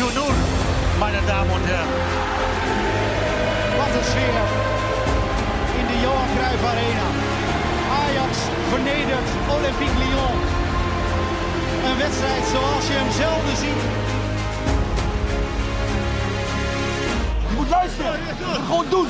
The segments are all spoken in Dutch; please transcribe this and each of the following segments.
4 0 meine dames en heren. Wat een sfeer in de Johan Cruijff Arena. Ajax vernedert Olympique Lyon. Een wedstrijd zoals je hem zelden ziet. Je moet luisteren. Gewoon doen.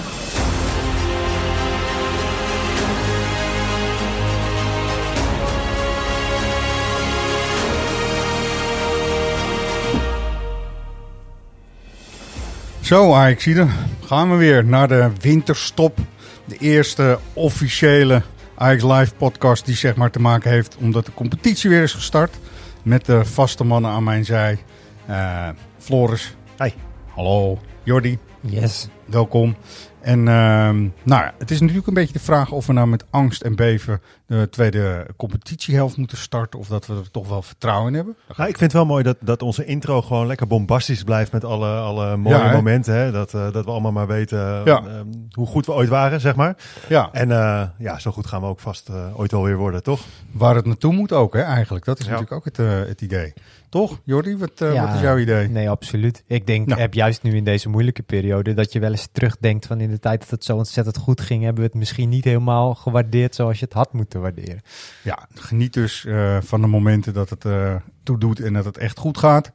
Zo, Ajaxide, gaan we weer naar de winterstop. De eerste officiële Ajax Live podcast die zeg maar te maken heeft omdat de competitie weer is gestart. Met de vaste mannen aan mijn zij. Eh, Floris. Hey. Hallo. Jordi. Yes. Welkom. En ehm, nou ja, het is natuurlijk een beetje de vraag of we nou met angst en beven de tweede competitiehelft moeten starten. Of dat we er toch wel vertrouwen in hebben. Nou, ik vind het wel mooi dat, dat onze intro gewoon lekker bombastisch blijft met alle, alle mooie Ja, hè? momenten. Hè? Dat, eh, dat we allemaal maar weten eh, Ja. eh, hoe goed we ooit waren, zeg maar. Ja, En eh, ja, zo goed gaan we ook vast eh, ooit wel weer worden, toch? waar het naartoe moet ook hè, eigenlijk. Dat is Ja. natuurlijk ook het, eh, het idee. Toch, Jordi? Wat, eh, Ja, wat is jouw idee? Nee, absoluut. Ik denk, Nou. heb juist nu in deze moeilijke periode, dat je wel eens terugdenkt van in de tijd dat het zo ontzettend goed ging, hebben we het misschien niet helemaal gewaardeerd zoals je het had moeten waarderen. Ja, geniet dus eh, van de momenten dat het eh toedoet en dat het echt goed gaat.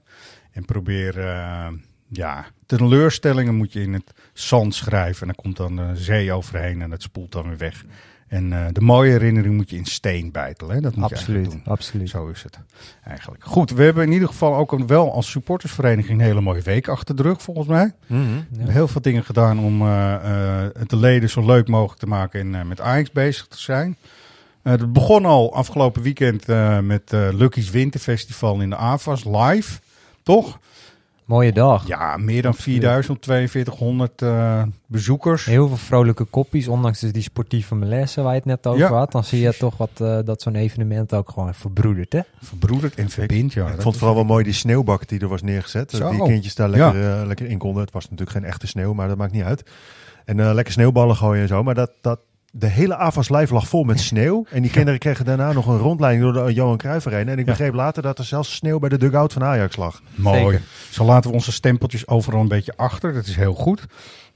En probeer, eh, ja, teleurstellingen moet je in het zand schrijven. En dan komt dan de zee overheen en dat spoelt dan weer weg. En de mooie herinnering moet je in steen bijtelen. Hè? Dat moet je absoluut, doen. absoluut. Zo is het eigenlijk. Goed, we hebben in ieder geval ook een, wel als supportersvereniging een hele mooie week achter de rug, volgens mij. We hebben heel veel dingen gedaan om eh, het de leden zo leuk mogelijk te maken en met Ajax bezig te zijn. Eh het begon al afgelopen weekend eh, met eh Lucky's Winterfestival in de AVAS live. Toch? Mooie dag. Ja, meer dan 4000, 4200 eh, bezoekers. Heel veel vrolijke koppies, ondanks dus die sportieve malaise waar je het net over Ja, had. Dan zie je toch wat, eh, dat zo'n evenement ook gewoon verbroedert, hè? Verbroederd en verbindt. Ja, ik vond het vooral wel mooi die sneeuwbak die er was neergezet. Zo. Die kindjes daar lekker, lekker in konden. Het was natuurlijk geen echte sneeuw, maar dat maakt niet uit. En eh, lekker sneeuwballen gooien en zo. Maar dat, dat, de hele AFAS live lag vol met sneeuw. En die kinderen kregen daarna nog een rondleiding door de Johan Cruijff Arena. En ik Ja. begreep later dat er zelfs sneeuw bij de dugout van Ajax lag. Mooi. Zeker. Zo laten we onze stempeltjes overal een beetje achter. Dat is heel goed.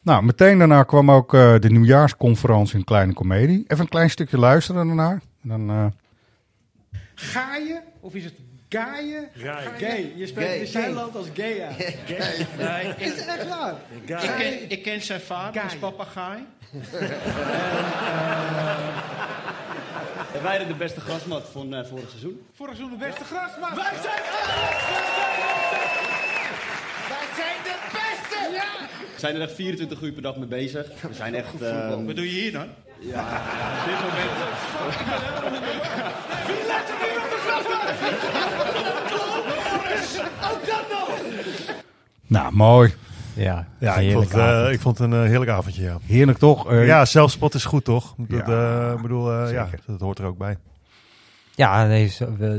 Nou, meteen daarna kwam ook eh, de nieuwjaarsconferentie in Kleine Comedie. Even een klein stukje luisteren daarnaar. Dan, eh, Ga je of is het gaaien? Gay. Je spreekt in Zeeland als gay Is het echt waar? ik, ken, ik ken zijn vader, is papagaai. En wij hadden de beste grasmat van eh, vorig seizoen. Vorig seizoen de beste grasman. Wij zijn Wij zijn de beste! Ja! We zijn er echt 24 uur per dag mee bezig. We zijn echt... ehm, Wat doe je hier dan? ja, op dit moment... Wie let er nu op de grasmat? Ook dat nog! nou, mooi. Ja, Ja, ik vond, het, eh, ik vond het een eh, heerlijk avondje, ja. Heerlijk toch? Eh, Ja, zelfspot is goed, toch? Dat, Ja, bedoel, ja, dat hoort er ook bij. Ja, nee,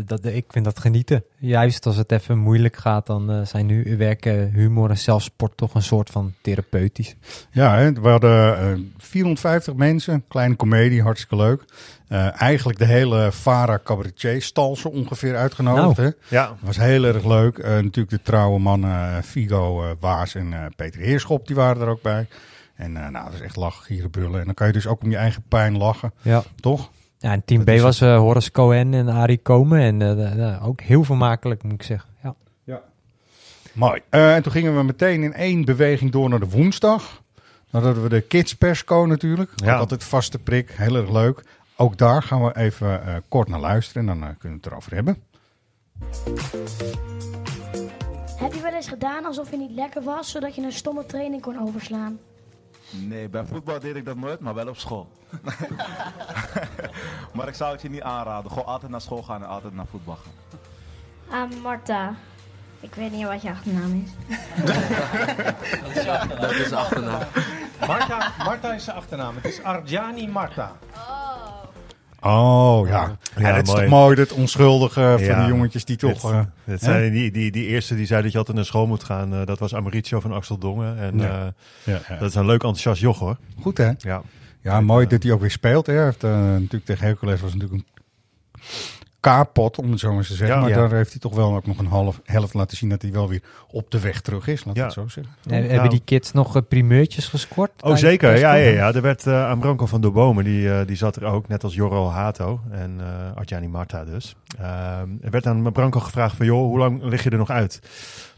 dat, ik vind dat genieten. Juist als het even moeilijk gaat, dan eh, zijn nu werken humor en zelfsport toch een soort van therapeutisch. Ja, hè, we hadden eh, 450 mensen, kleine komedie, hartstikke leuk. Eh, eigenlijk de hele Vara cabaretier stal zo ongeveer uitgenodigd. Nou. Hè? Ja, was heel erg leuk. Eh, natuurlijk de trouwe mannen eh, Figo, eh, Waas en eh, Peter Heerschop, die waren er ook bij. En eh, nou, dat is echt lachen, gieren, brullen. En dan kan je dus ook om je eigen pijn lachen, Ja. toch? Ja, en team Dat B was eh, Horace Cohen en Arie Komen. En eh, de- de- ook heel vermakelijk, moet ik zeggen. Ja. Mooi. Eh, en toen gingen we meteen in één beweging door naar de woensdag. Dan hadden we de Kids Persco natuurlijk. Ja. Altijd vaste prik, heel erg leuk. Ook daar gaan we even eh, kort naar luisteren en dan eh, kunnen we het erover hebben. Heb je wel eens gedaan alsof je niet lekker was, zodat je een stomme training kon overslaan? Nee, bij voetbal deed ik dat nooit, maar wel op school. maar ik zou het je niet aanraden. Gewoon altijd naar school gaan en altijd naar voetbal gaan. Ah, Marta. Ik weet niet wat je achternaam is. Dat is achternaam. Marta, Marta is zijn achternaam. Het is Arjani Marta. Oh ja, ja, Ja, het is mooi. toch mooi, dat onschuldige van Ja. die jongetjes die toch... Het, eh, het zijn die, die, die eerste die zei dat je altijd naar school moet gaan. eh, dat was Amaritio van Axel Dongen. En eh, dat is een leuk enthousiast joch hoor. Goed hè? Ja. Ja, mooi dat hij ook weer speelt. Hè. Heeft, natuurlijk tegen Hercules was natuurlijk een kaarpot, om het zo maar eens te zeggen. Ja. maar Ja. daar heeft hij toch wel ook nog een half helft laten zien dat hij wel weer op de weg terug is. Laat Ja. het zo zeggen. En, Nou. Hebben die kids nog eh, primeurtjes gescoord? Oh, zeker. Ja, ja, ja. Er werd eh aan Branko van der Bomen, die, eh, die zat er ook, net als Jorro Hato en eh Artjani Marta dus. Ehm, er werd aan Branko gevraagd van, joh, hoe lang lig je er nog uit?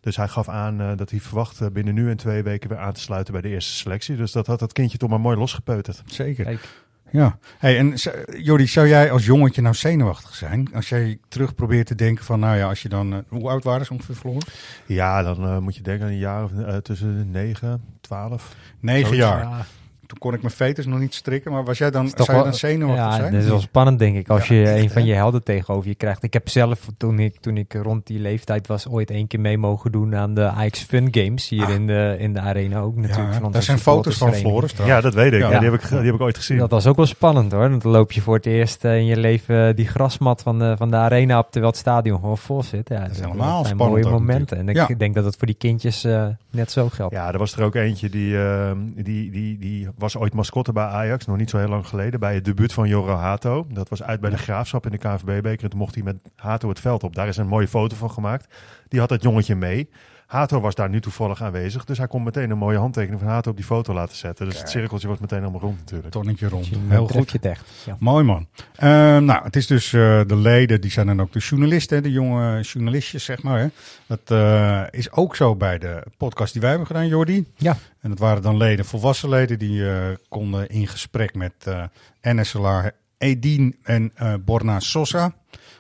Dus hij gaf aan dat hij verwacht binnen nu en twee weken weer aan te sluiten bij de eerste selectie. Dus dat had dat kindje toch maar mooi losgepeuterd. Zeker. Kijk. Ja. Hey, en Jordi, zou jij als jongetje nou zenuwachtig zijn? Als jij terug probeert te denken van, nou ja, als je dan... eh, hoe oud waren ze ongeveer verloren? Ja, dan eh, moet je denken aan een jaar of eh, tussen 9, 12. Negen Zoiets, jaar. Ja. Toen kon ik mijn veters nog niet strikken. Maar was jij dan, zou je dan zenuwachtig ja, zijn? dat is wel spannend, denk ik. Als Ja, je echt, een van hè? je helden tegenover je krijgt. Ik heb zelf, toen ik, toen ik rond die leeftijd was, ooit één keer mee mogen doen aan de Ajax Fun Games. Hier Ah. in, de, in de arena ook natuurlijk. Ja, van daar zijn foto's van. Floris. Ja, dat weet ik. Ja. Ja, die, heb ik die heb ik ooit gezien. Dat was ook wel spannend hoor. Want dan loop je voor het eerst eh, in je leven die grasmat van de, van de arena op terwijl het stadion gewoon vol zit. Ja, is dat helemaal zijn spannend mooie momenten. En ik denk dat het voor die kindjes eh, net zo geldt. Ja, er was er ook eentje die, ehm, die, die, die was ooit mascotte bij Ajax, nog niet zo heel lang geleden, bij het debuut van Jorro Hato. Dat was uit bij de Graafschap in de KNVB-beker. En toen mocht hij met Hato het veld op. Daar is een mooie foto van gemaakt. Die had het jongetje mee. Hato was daar nu toevallig aanwezig, dus hij kon meteen een mooie handtekening van Hato op die foto laten zetten. Dus het cirkeltje was meteen helemaal rond natuurlijk. Tonnetje rond. Heel goed. echt. Ja. Mooi man. Ehm, nou, het is dus eh, de leden, die zijn dan ook de journalisten, de jonge journalistjes, zeg maar. Hè. Dat eh, is ook zo bij de podcast die wij hebben gedaan, Jordi. Ja. En dat waren dan leden, volwassen leden, die eh, konden in gesprek met eh NSLA Edien en eh, Borna Sosa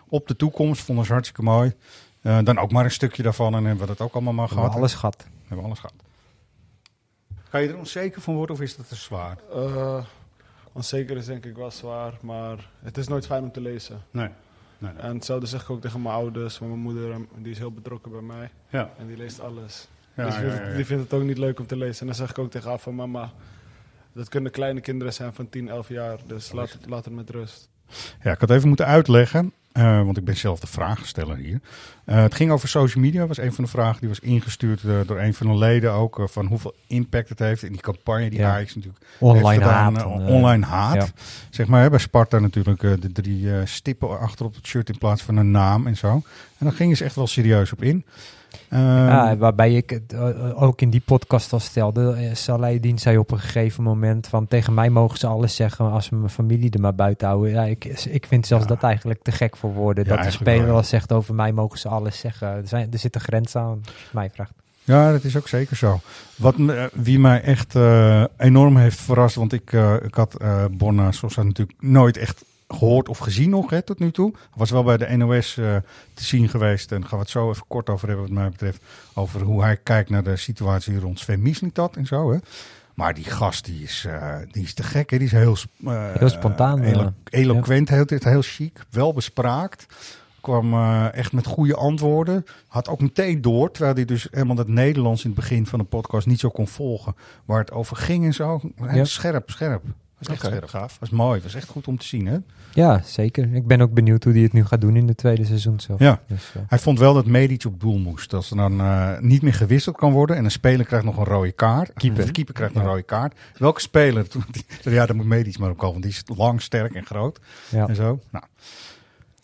op de toekomst. Vonden ze hartstikke mooi. Eh, dan ook maar een stukje daarvan en hebben we dat ook allemaal maar We hebben gehad. alles gehad. We hebben alles gehad. Ga je er onzeker van worden of is dat te zwaar? Eh, onzeker is denk ik wel zwaar, maar het is nooit fijn om te lezen. Nee. nee, nee. En hetzelfde zeg ik ook tegen mijn ouders, maar mijn moeder em, die is heel betrokken bij mij Ja. en die leest alles. Ja, dus die, ja, vindt, ja, ja. die vindt het ook niet leuk om te lezen. En dan zeg ik ook tegen haar van mama, dat kunnen kleine kinderen zijn van 10, 11 jaar, dus laat het, laat het met rust. Ja, ik had even moeten uitleggen, eh, want ik ben zelf de vragensteller hier. Eh, het ging over social media, was een van de vragen die was ingestuurd eh, door een van de leden ook, van hoeveel impact het heeft in die campagne die Ja. Ajax natuurlijk Online heeft gedaan, haat. online haat. ja. Zeg maar, hè, bij Sparta natuurlijk de drie stippen achter op het shirt in plaats van een naam en zo. En daar gingen ze echt wel serieus op in. Ehm, Ja, waarbij ik het eh, ook in die podcast al stelde. eh, Saladin zei op een gegeven moment van tegen mij mogen ze alles zeggen als ze mijn familie er maar buiten houden. Ja, ik, ik vind zelfs Ja. dat eigenlijk te gek voor woorden. Ja, dat de speler al zegt over mij mogen ze alles zeggen. Er, zijn, er zit een grens aan, als je mij vraagt. Ja, dat is ook zeker zo. Wat me, eh, wie mij echt eh, enorm heeft verrast, want ik, eh, ik had eh Borna Sosa natuurlijk nooit echt gehoord of gezien nog hè, tot nu toe. Was wel bij de NOS eh, te zien geweest en daar gaan we het zo even kort over hebben wat mij betreft. Over hoe hij kijkt naar de situatie rond Sven Mislintat en zo. Hè. Maar die gast die is, eh, die is te gek. Hè. Die is heel, eh, Heel spontaan, elo- eloquent, heel, heel chic, wel bespraakt. Kwam echt met goede antwoorden. Had ook meteen door, terwijl hij dus helemaal dat Nederlands in het begin van de podcast niet zo kon volgen. Waar het over ging en zo. Ja. Scherp, scherp. Was echt Oké, scherp. gaaf. Was mooi. Was echt goed om te zien, hè? Ja, zeker. Ik ben ook benieuwd hoe hij het nu gaat doen in de tweede seizoen. Zelf. Ja. Dus, eh, Hij vond wel dat Medic op doel moest. Als er dan eh, niet meer gewisseld kan worden en een speler krijgt nog een rode kaart. Keeper. De keeper krijgt een rode kaart. Welke speler? Ja, daar moet Medic maar op komen, want die is lang, sterk en groot. ja. En zo. Nou.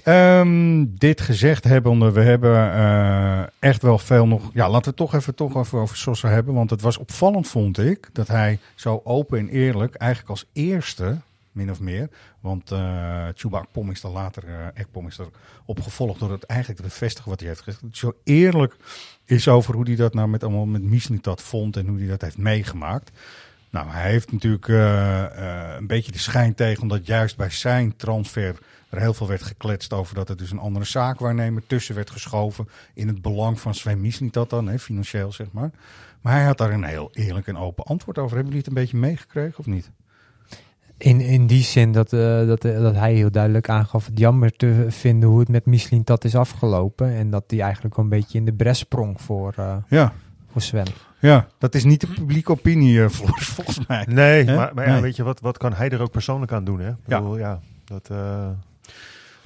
Ehm, dit gezegd hebbende, we hebben eh, echt wel veel nog... Ja, laten we toch even, toch even over Sosa hebben. Want het was opvallend, vond ik, dat hij zo open en eerlijk... eigenlijk als eerste, min of meer... want uh, Chuba Akpom is er later, uh, Ekpom is er opgevolgd... door het eigenlijk te bevestigen wat hij heeft gezegd. Zo eerlijk is over hoe hij dat nou met, allemaal met Misnitat vond... en hoe hij dat heeft meegemaakt... Nou, hij heeft natuurlijk uh, uh, een beetje de schijn tegen, omdat juist bij zijn transfer er heel veel werd gekletst over dat er dus een andere zaakwaarnemer tussen werd geschoven in het belang van Sven Misnitat dan, hè, financieel zeg maar. Maar hij had daar een heel eerlijk en open antwoord over. Hebben jullie het een beetje meegekregen of niet? In, in die zin dat, uh, dat, uh, dat hij heel duidelijk aangaf het jammer te vinden hoe het met Michelin dat is afgelopen. En dat hij eigenlijk wel een beetje in de bres sprong voor, uh, ja. voor Sven. Ja, dat is niet de publieke opinie, uh, volgens mij. Nee, He? maar, maar ja, weet je, wat, wat kan hij er ook persoonlijk aan doen? Hè? Ik ja. bedoel, ja, dat... Uh...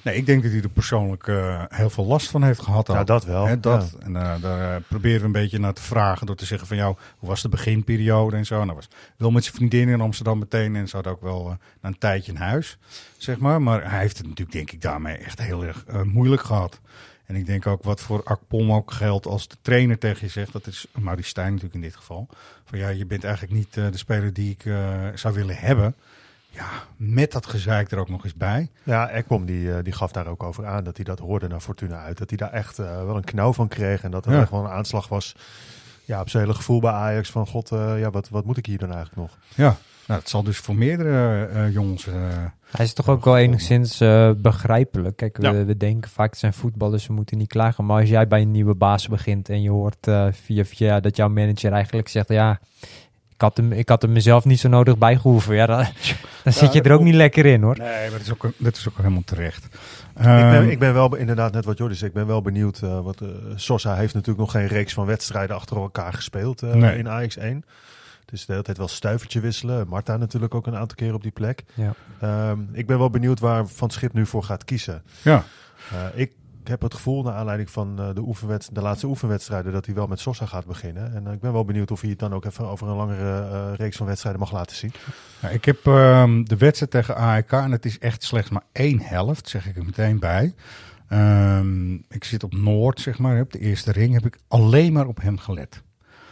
Nee, ik denk dat hij er persoonlijk eh, heel veel last van heeft gehad. Ja, ook. dat wel, dat. En eh, daar eh, proberen we een beetje naar te vragen door te zeggen van jou, hoe was de beginperiode en zo. Nou was wel met zijn vriendin in Amsterdam meteen en ze had ook wel eh, na een tijdje in huis, zeg maar. Maar hij heeft het natuurlijk denk ik daarmee echt heel erg eh, moeilijk gehad. En ik denk ook wat voor Akpom ook geldt als de trainer tegen je zegt, dat is Maurice Stijn natuurlijk in dit geval. Van ja, je bent eigenlijk niet eh, de speler die ik eh, zou willen hebben. Ja, met dat gezeik er ook nog eens bij. Ja, Ekbom die, eh, die gaf daar ook over aan dat hij dat hoorde naar Fortuna uit. Dat hij daar echt wel een knauw van kreeg en dat er Ja. echt wel een aanslag was ja, op zijn hele gevoel bij Ajax van god, eh, ja, wat, wat moet ik hier dan eigenlijk nog? Ja, nou, het zal dus voor meerdere eh, jongens. eh, Hij is toch ook wel enigszins eh, begrijpelijk. Kijk, we, Ja. we denken vaak het zijn voetballers, we moeten niet klagen. Maar als jij bij een nieuwe baas begint en je hoort eh, via via dat jouw manager eigenlijk zegt... ja, had hem, ik had hem mezelf niet zo nodig bijgehoeven. Ja, dan, dan zit je er ook niet lekker in hoor. Nee, maar dat is ook, dat is ook helemaal terecht. ik, ben, Ehm, ik ben wel inderdaad net wat Jordi zei, ik ben wel benieuwd. eh wat eh, Sosa heeft natuurlijk nog geen reeks van wedstrijden achter elkaar gespeeld eh, Nee. in Ajax 1. Dus de hele tijd wel stuivertje wisselen. Marta natuurlijk ook een aantal keer op die plek. Ja. Ehm, ik ben wel benieuwd waar Van Schip nu voor gaat kiezen. Ja. Eh, ik heb het gevoel, naar aanleiding van eh, de, de laatste oefenwedstrijden, dat hij wel met Sosa gaat beginnen. En eh, ik ben wel benieuwd of hij het dan ook even over een langere eh, reeks van wedstrijden mag laten zien. Ik heb ehm, de wedstrijd tegen AEK en het is echt slechts maar één helft, zeg ik er meteen bij. Ehm, ik zit op Noord, zeg maar, op de eerste ring, heb ik alleen maar op hem gelet.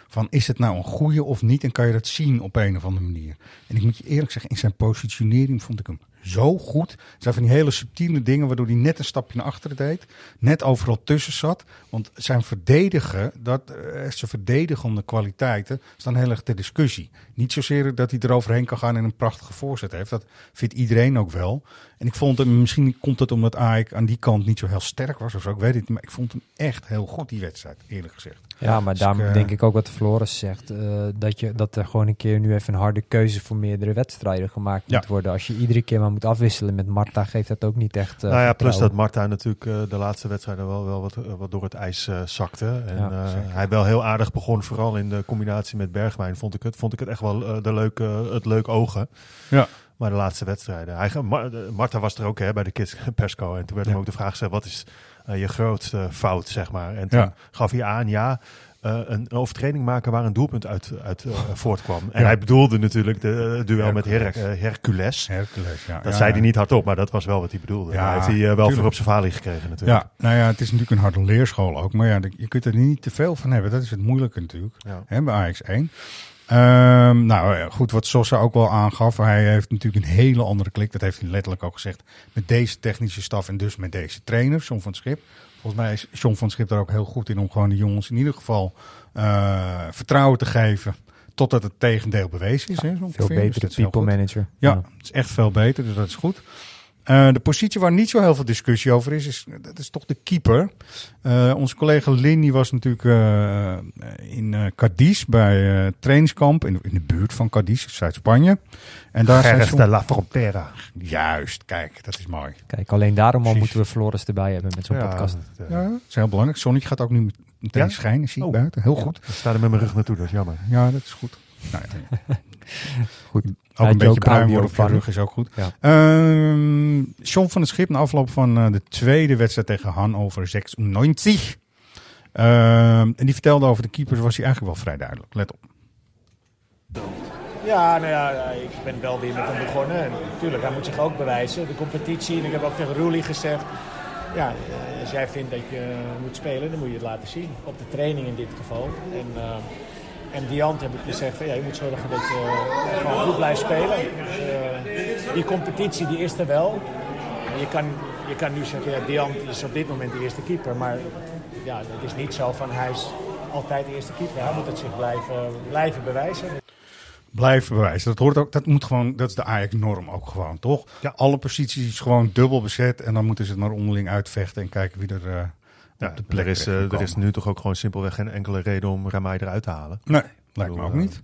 Van is het nou een goede of niet en kan je dat zien op een of andere manier. En ik moet je eerlijk zeggen, in zijn positionering vond ik hem zo goed. Het zijn van die hele subtiele dingen waardoor hij net een stapje naar achteren deed. Net overal tussen zat. Want zijn verdedigen, dat, eh, zijn verdedigende kwaliteiten staan heel erg ter discussie. Niet zozeer dat hij eroverheen kan gaan en een prachtige voorzet heeft. Dat vindt iedereen ook wel. En ik vond hem, misschien komt het omdat Ajax aan die kant niet zo heel sterk was of zo. Ik weet het niet, maar ik vond hem echt heel goed die wedstrijd, eerlijk gezegd. Ja, maar Dus daarom ik, eh, denk ik ook wat Floris zegt. eh, dat, je, dat er gewoon een keer nu even een harde keuze voor meerdere wedstrijden gemaakt Ja. moet worden. Als je iedere keer maar moet afwisselen met Marta, geeft dat ook niet echt. eh, nou ja, plus dat. Marta natuurlijk eh, de laatste wedstrijden wel, wel wat, wat door het ijs eh, zakte. En Ja, eh, hij wel heel aardig begon, vooral in de combinatie met Bergwijn, vond ik het, vond ik het echt wel eh, de leuke, het leuk ogen. Ja. Maar de laatste wedstrijden. Hij, Marta was er ook hè, bij de Kids Persco. En toen werd hem ook de vraag gesteld: wat is eh, je grootste fout, zeg maar. En toen gaf hij aan, ja, uh, een overtreding maken waar een doelpunt uit, uit eh, voortkwam. En hij bedoelde natuurlijk de duel met Hercules. Hercules ja. Dat zei hij niet hardop, maar dat was wel wat hij bedoelde. hij heeft hij wel voor op zijn valie gekregen natuurlijk. Ja, nou ja, het is natuurlijk een harde leerschool ook. Maar ja, je kunt er niet te veel van hebben. Dat is het moeilijke natuurlijk. Hè, bij AX1. Ehm, nou eh, goed, wat Sosa ook wel aangaf. Hij heeft natuurlijk een hele andere klik. Dat heeft hij letterlijk ook gezegd. Met deze technische staf en dus met deze trainer, John van Schip. Volgens mij is John van Schip daar ook heel goed in om gewoon de jongens in ieder geval eh, vertrouwen te geven. Totdat het tegendeel bewezen is. Ja, hè, veel dus people manager. Ja, het is echt veel beter, dus dat is goed. Eh, de positie waar niet zo heel veel discussie over is, is dat is toch de keeper. Eh, onze collega Lin die was natuurlijk eh, in eh Cadiz bij eh trainingskamp in, in de buurt van Cadiz, Zuid-Spanje. En daar zijn de La Frontera. Juist, kijk, dat is mooi. Kijk, alleen daarom al moeten we Floris erbij hebben met zo'n Ja, podcast. dat, Ja, dat is heel belangrijk. Zonnetje gaat ook nu meteen Ja? schijnen, zie ik Oh. buiten. Heel Ja. goed. Ik sta er met mijn rug naartoe, dat is jammer. Ja, dat is goed. Nou, ja. Goed. Ook Ja, een beetje bruin worden op je rug is ook goed. Ja. Ehm John van het Schip na afloop van eh, de tweede wedstrijd tegen Hannover 96. Ehm, en die vertelde over de keepers, was hij eigenlijk wel vrij duidelijk. Let op. Ja, nou ja, ja, ik ben wel weer met hem begonnen. En natuurlijk, hij moet zich ook bewijzen. De competitie, en ik heb ook tegen Roelie gezegd... Ja, eh, als jij vindt dat je moet spelen, dan moet je het laten zien. Op de training in dit geval. En, eh en Diant heb ik gezegd, van, ja, je moet zorgen dat je eh, gewoon goed blijft spelen. Dus, eh, die competitie die is er wel. Je kan, je kan nu zeggen, ja, Diant is op dit moment de eerste keeper. Maar ja, het is niet zo van hij is altijd de eerste keeper. Hij moet het zich blijven, blijven bewijzen. Blijven bewijzen. Dat, hoort ook, dat, moet gewoon, dat is de Ajax-norm ook gewoon, toch? Ja. Alle posities gewoon dubbel bezet. En dan moeten ze het maar onderling uitvechten en kijken wie er eh, Ja, de plek er, is, eh, er is nu toch ook gewoon simpelweg geen enkele reden om Ramai eruit te halen. Nee, lijkt me ook niet.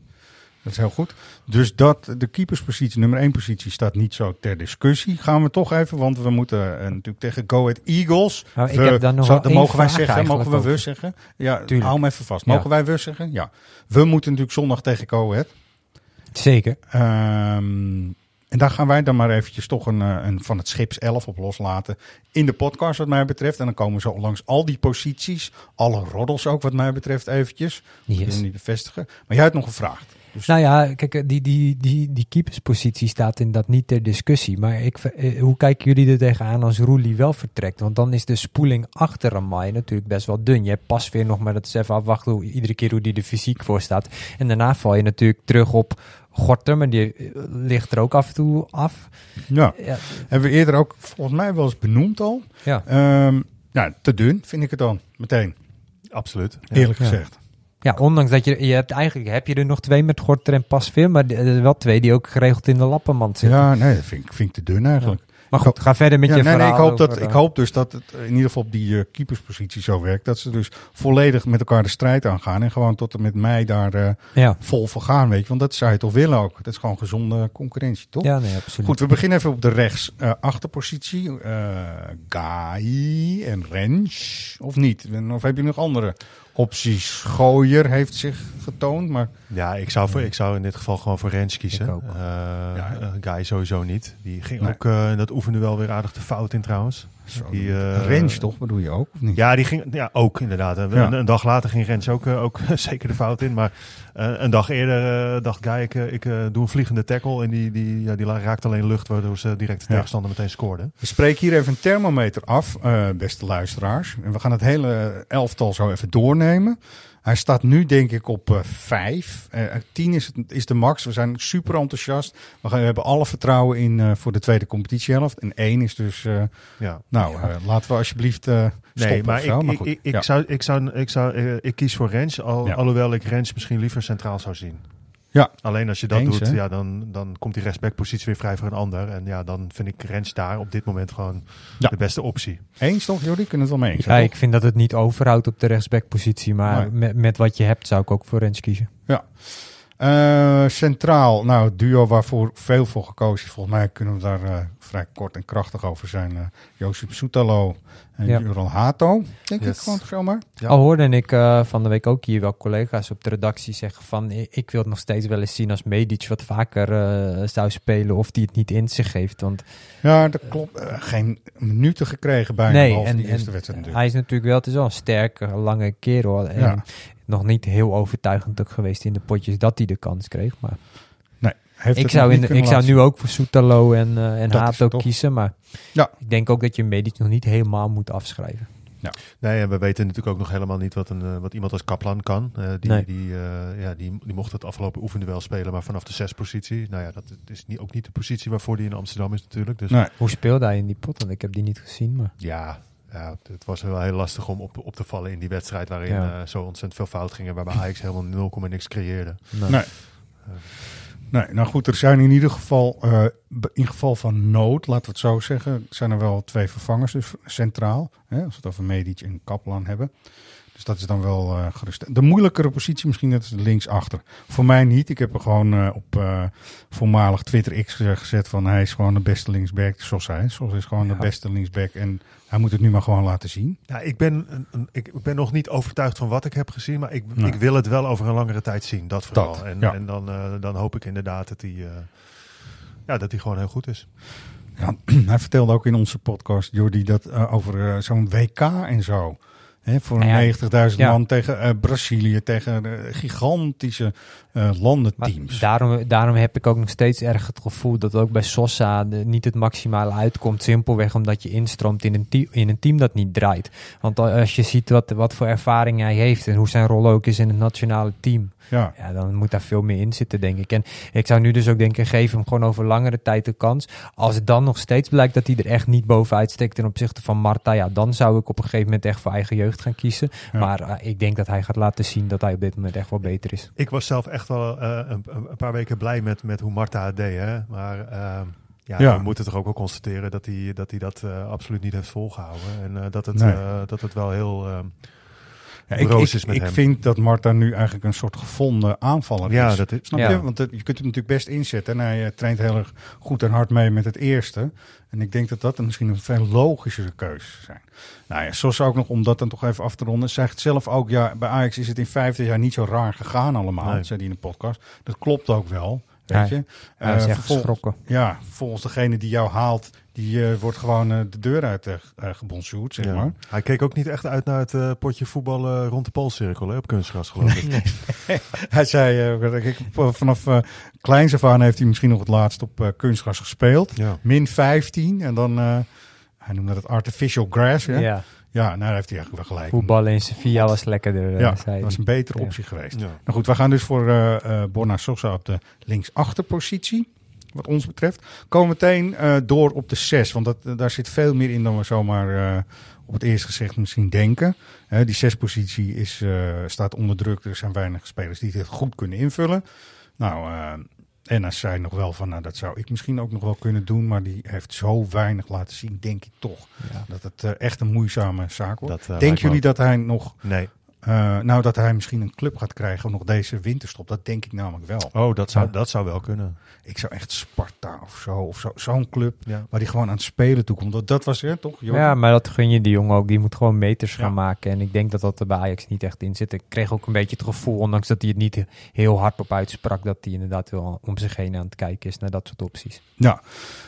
Dat is heel goed. Dus dat, de keeperspositie, nummer één positie, staat niet zo ter discussie. Gaan we toch even, want we moeten eh, natuurlijk tegen Go Ahead Eagles. Nou, ik We- heb daar nog zo- één mogen wij vraag zeggen, mogen we over. zeggen? Ja, Tuurlijk. hou hem even vast. Ja. Mogen wij we zeggen? Ja. We moeten natuurlijk zondag tegen Go Ahead. Zeker. Ehm, en daar gaan wij dan maar eventjes toch een, eh, een van het Schips 11 op loslaten in de podcast wat mij betreft. En dan komen we zo langs al die posities, alle roddels ook wat mij betreft eventjes. Yes. hem niet bevestigen. Maar jij had nog gevraagd. Dus Nou ja, kijk, eh, die, die, die, die keeperspositie staat inderdaad niet ter discussie. Maar ik, eh, hoe kijken jullie er tegenaan als Roelie wel vertrekt? Want dan is de spoeling achter Ramai natuurlijk best wel dun. Je hebt pas weer nog maar dat is even afwachten hoe, iedere keer hoe die er fysiek voor staat. En daarna val je natuurlijk terug op Gorter, maar die eh, ligt er ook af en toe af. ja. Ja, hebben we eerder ook volgens mij wel eens benoemd al. ja. Ehm, nou, te dun vind ik het dan, meteen. Absoluut. Ja. Eerlijk gezegd. Ja, ondanks dat je, je hebt eigenlijk heb je er nog twee met Gorter en Pasveer, maar er wel twee die ook geregeld in de lappenmand zitten. Ja, nee, dat vind ik, vind ik te dun eigenlijk. Maar goed, ga verder met Ja, je nee, nee, ik, hoop dat, over, ik eh, hoop dus dat het in ieder geval op die eh, keeperspositie zo werkt. Dat ze dus volledig met elkaar de strijd aangaan. En gewoon tot en met mei daar eh, Ja, vol voor gaan, weet je. Want dat zou je toch willen ook. Dat is gewoon gezonde concurrentie, toch? ja nee, absoluut. Goed, we beginnen even op de rechts eh, achterpositie. Eh Gai en Rens, of niet? Of heb je nog andere opties? Gooier heeft zich getoond, maar Ja, ik zou, voor, ik zou in dit geval gewoon voor Rens kiezen. Ik ook. Eh, Ja. eh, Guy sowieso niet. Die ging Nee. ook, eh, in dat oefende wel weer aardig de fout in trouwens. zo, Die, eh, Rens toch bedoel je ook, of niet? Ja, die ging ja, ook inderdaad. Een, Ja. een dag later ging Rens ook, ook zeker de fout in. Maar een dag eerder eh, dacht Guy, ik, eh, ik eh, doe een vliegende tackle. En die, die, ja, die raakt alleen lucht, waardoor ze direct de tegenstander meteen scoorden. We spreken hier even een thermometer af, eh, beste luisteraars. En we gaan het hele elftal zo even doornemen. Hij staat nu denk ik op eh 5. Eh 10 is, het, is de max. We zijn super enthousiast. We, gaan, we hebben alle vertrouwen in voor de tweede competitiehelft. En 1 is dus... Ja. nou, laten we alsjeblieft stoppen Nee, maar ik, Maar ik, goed, ik, ik ja. zou, ik, zou, ik, zou, ik kies voor Rens, al, Ja. alhoewel ik Rens misschien liever centraal zou zien. Ja. Alleen als je dat Eens, doet, hè? ja, dan, dan komt die rechtsbackpositie weer vrij voor een ander. En ja, dan vind ik Rens daar op dit moment gewoon Ja. de beste optie. Eens toch, Jordi? Kunnen we het wel mee eens? Ja, zijn, ik vind dat het niet overhoudt op de rechtsbackpositie, maar Nee. met, met wat je hebt zou ik ook voor Rens kiezen. toch? Eh, centraal, nou, het duo waarvoor veel voor gekozen is. Volgens mij kunnen we daar eh, vrij kort en krachtig over zijn. eh Josip Soetalo en Ja. Jural Hato. Denk ik Yes. gewoon zomaar. Ja. Al hoorde ik eh, van de week ook hier wel collega's op de redactie zeggen van ik wil het nog steeds wel eens zien als Medic wat vaker eh, zou spelen of die het niet in zich heeft. Want Ja, dat klopt. Geen minuten gekregen bijna, nee, behalve en, die en eerste wedstrijd natuurlijk. hij is natuurlijk wel, het is wel een sterke, lange kerel. En Ja. Nog niet heel overtuigend ook geweest in de potjes dat hij de kans kreeg. Maar Nee, heeft ik zou, in, ik zou nu ook voor Soetalo en, eh en Dat is Hato het toch? kiezen. Maar Ja. ik denk ook dat je Medic nog niet helemaal moet afschrijven. Nee, en we weten natuurlijk ook nog helemaal niet wat, een, eh, wat iemand als Kaplan kan. Eh, die, Nee. die, eh, ja, die, die mocht het afgelopen oefenduel spelen, maar vanaf de zespositie. Nou ja, dat is niet, ook niet de positie waarvoor die in Amsterdam is natuurlijk. Dus Nee. Hoe speelde hij in die pot? Want ik heb die niet gezien. Maar ja, ja, het was wel heel lastig om op, op te vallen in die wedstrijd waarin Ja. eh, zo ontzettend veel fout gingen. Waarbij Ajax helemaal 0, niks creëerde. nou, Nee. Nee, nou goed, er zijn in ieder geval, eh, in geval van nood, laten we het zo zeggen, zijn er wel twee vervangers, dus centraal. Hè, als we het over Medic en Kaplan hebben. Dus dat is dan wel eh, gerust. De moeilijkere positie misschien, dat is linksachter. Voor mij niet. Ik heb er gewoon eh, op eh, voormalig Twitter X geze- gezet van hij is gewoon de beste linksback. Zoals hij. Zoals is gewoon Ja. de beste linksback. En hij moet het nu maar gewoon laten zien. Ja, ik ben, een, een- ik ben nog niet overtuigd van wat ik heb gezien, maar ik, ik wil het wel over een langere tijd zien. Dat vooral. Dat, en ja. en dan, dan hoop ik inderdaad dat hij, ja, dat hij gewoon heel goed is. Ja, hij vertelde ook in onze podcast, Jordi, dat over zo'n WK en zo. Voor Nou ja, 90.000 ja. man tegen eh, Brazilië, tegen eh, gigantische Maar landenteams. daarom, daarom heb ik ook nog steeds erg het gevoel dat ook bij Sosa de- niet het maximale uitkomt. Simpelweg omdat je instroomt in een, team, in een team dat niet draait. Want als je ziet wat, wat voor ervaring hij heeft en hoe zijn rol ook is in het nationale team. Ja, Ja, dan moet daar veel meer in zitten, denk ik. En ik zou nu dus ook denken, geef hem gewoon over langere tijd de kans. Als het dan nog steeds blijkt dat hij er echt niet bovenuit steekt ten opzichte van Marta, ja, dan zou ik op een gegeven moment echt voor eigen jeugd gaan kiezen. Ja. Maar eh, ik denk dat hij gaat laten zien dat hij op dit moment echt wel beter is. Ik was zelf echt wel eh, een, een- paar weken blij met, met hoe Marta het deed. Hè? Maar eh, ja, Ja. we moeten toch ook wel constateren dat hij dat, hij dat eh, absoluut niet heeft volgehouden. En eh, dat, het, Nee. eh, dat het wel heel... Ja, ik, broos ik, is met ik hem. vind dat Marta nu eigenlijk een soort gevonden aanvaller Ja, is. dat is- Snap ja. je? Want het- je kunt hem natuurlijk best inzetten. En hij eh, traint heel erg goed en hard mee met het eerste. En ik denk dat dat een, misschien een veel logischere keuze zou zijn. Nou ja, zoals ook nog om dat dan toch even af te ronden. Zegt zelf ook, ja, bij Ajax is het in vijfde jaar niet zo raar gegaan allemaal. Nee. Dat zei hij in de podcast. Dat klopt ook wel. Weet Ja, je? hij is Eh, echt vol- geschrokken. Ja, volgens degene die jou haalt, die eh, wordt gewoon eh, de deur uit uh, gebonsjoerd, zeg Ja. maar. Hij keek ook niet echt uit naar het eh, potje voetballen rond de Poolcirkel hè, op kunstgras, geloof ik. Hij zei, eh, op- vanaf eh kleins af aan heeft hij misschien nog het laatst op eh, kunstgras gespeeld. Ja. Min 15 en dan, eh, hij noemde het artificial grass. Hè? Ja. Ja, nou daar heeft hij eigenlijk wel gelijk. Voetballen in Sevilla was lekkerder. eh, Ja, zei dat was een betere Ja. optie geweest. Ja. Nou goed, we gaan dus voor eh eh Borna Sosa op de linksachterpositie. Wat ons betreft. Komen meteen eh, door op de 6. Want dat, daar zit veel meer in dan we zomaar eh, op het eerste gezicht misschien denken. Hè, die 6-positie is, eh, staat onder druk. Er zijn weinig spelers die dit goed kunnen invullen. Nou, eh Ennas zei nog wel van, nou, dat zou ik misschien ook nog wel kunnen doen. Maar die heeft zo weinig laten zien, denk ik toch. Dat het echt een moeizame zaak wordt. Dat, Denken jullie ook. dat hij nog... Nee. Eh, nou, dat hij misschien een club gaat krijgen nog deze winterstop. Dat denk ik namelijk wel. Oh, dat zou, Ja. dat zou wel kunnen. Ik zou echt Sparta of zo, of zo, zo'n club Ja. waar hij gewoon aan het spelen toekomt. Dat, dat was het, toch? Jordi? Ja, maar dat gun je die jongen ook. Die moet gewoon meters Ja. gaan maken. En ik denk dat dat er bij Ajax niet echt in zit. Ik kreeg ook een beetje het gevoel, ondanks dat hij het niet heel hard op uitsprak, dat hij inderdaad wel om zich heen aan het kijken is naar dat soort opties. Ja.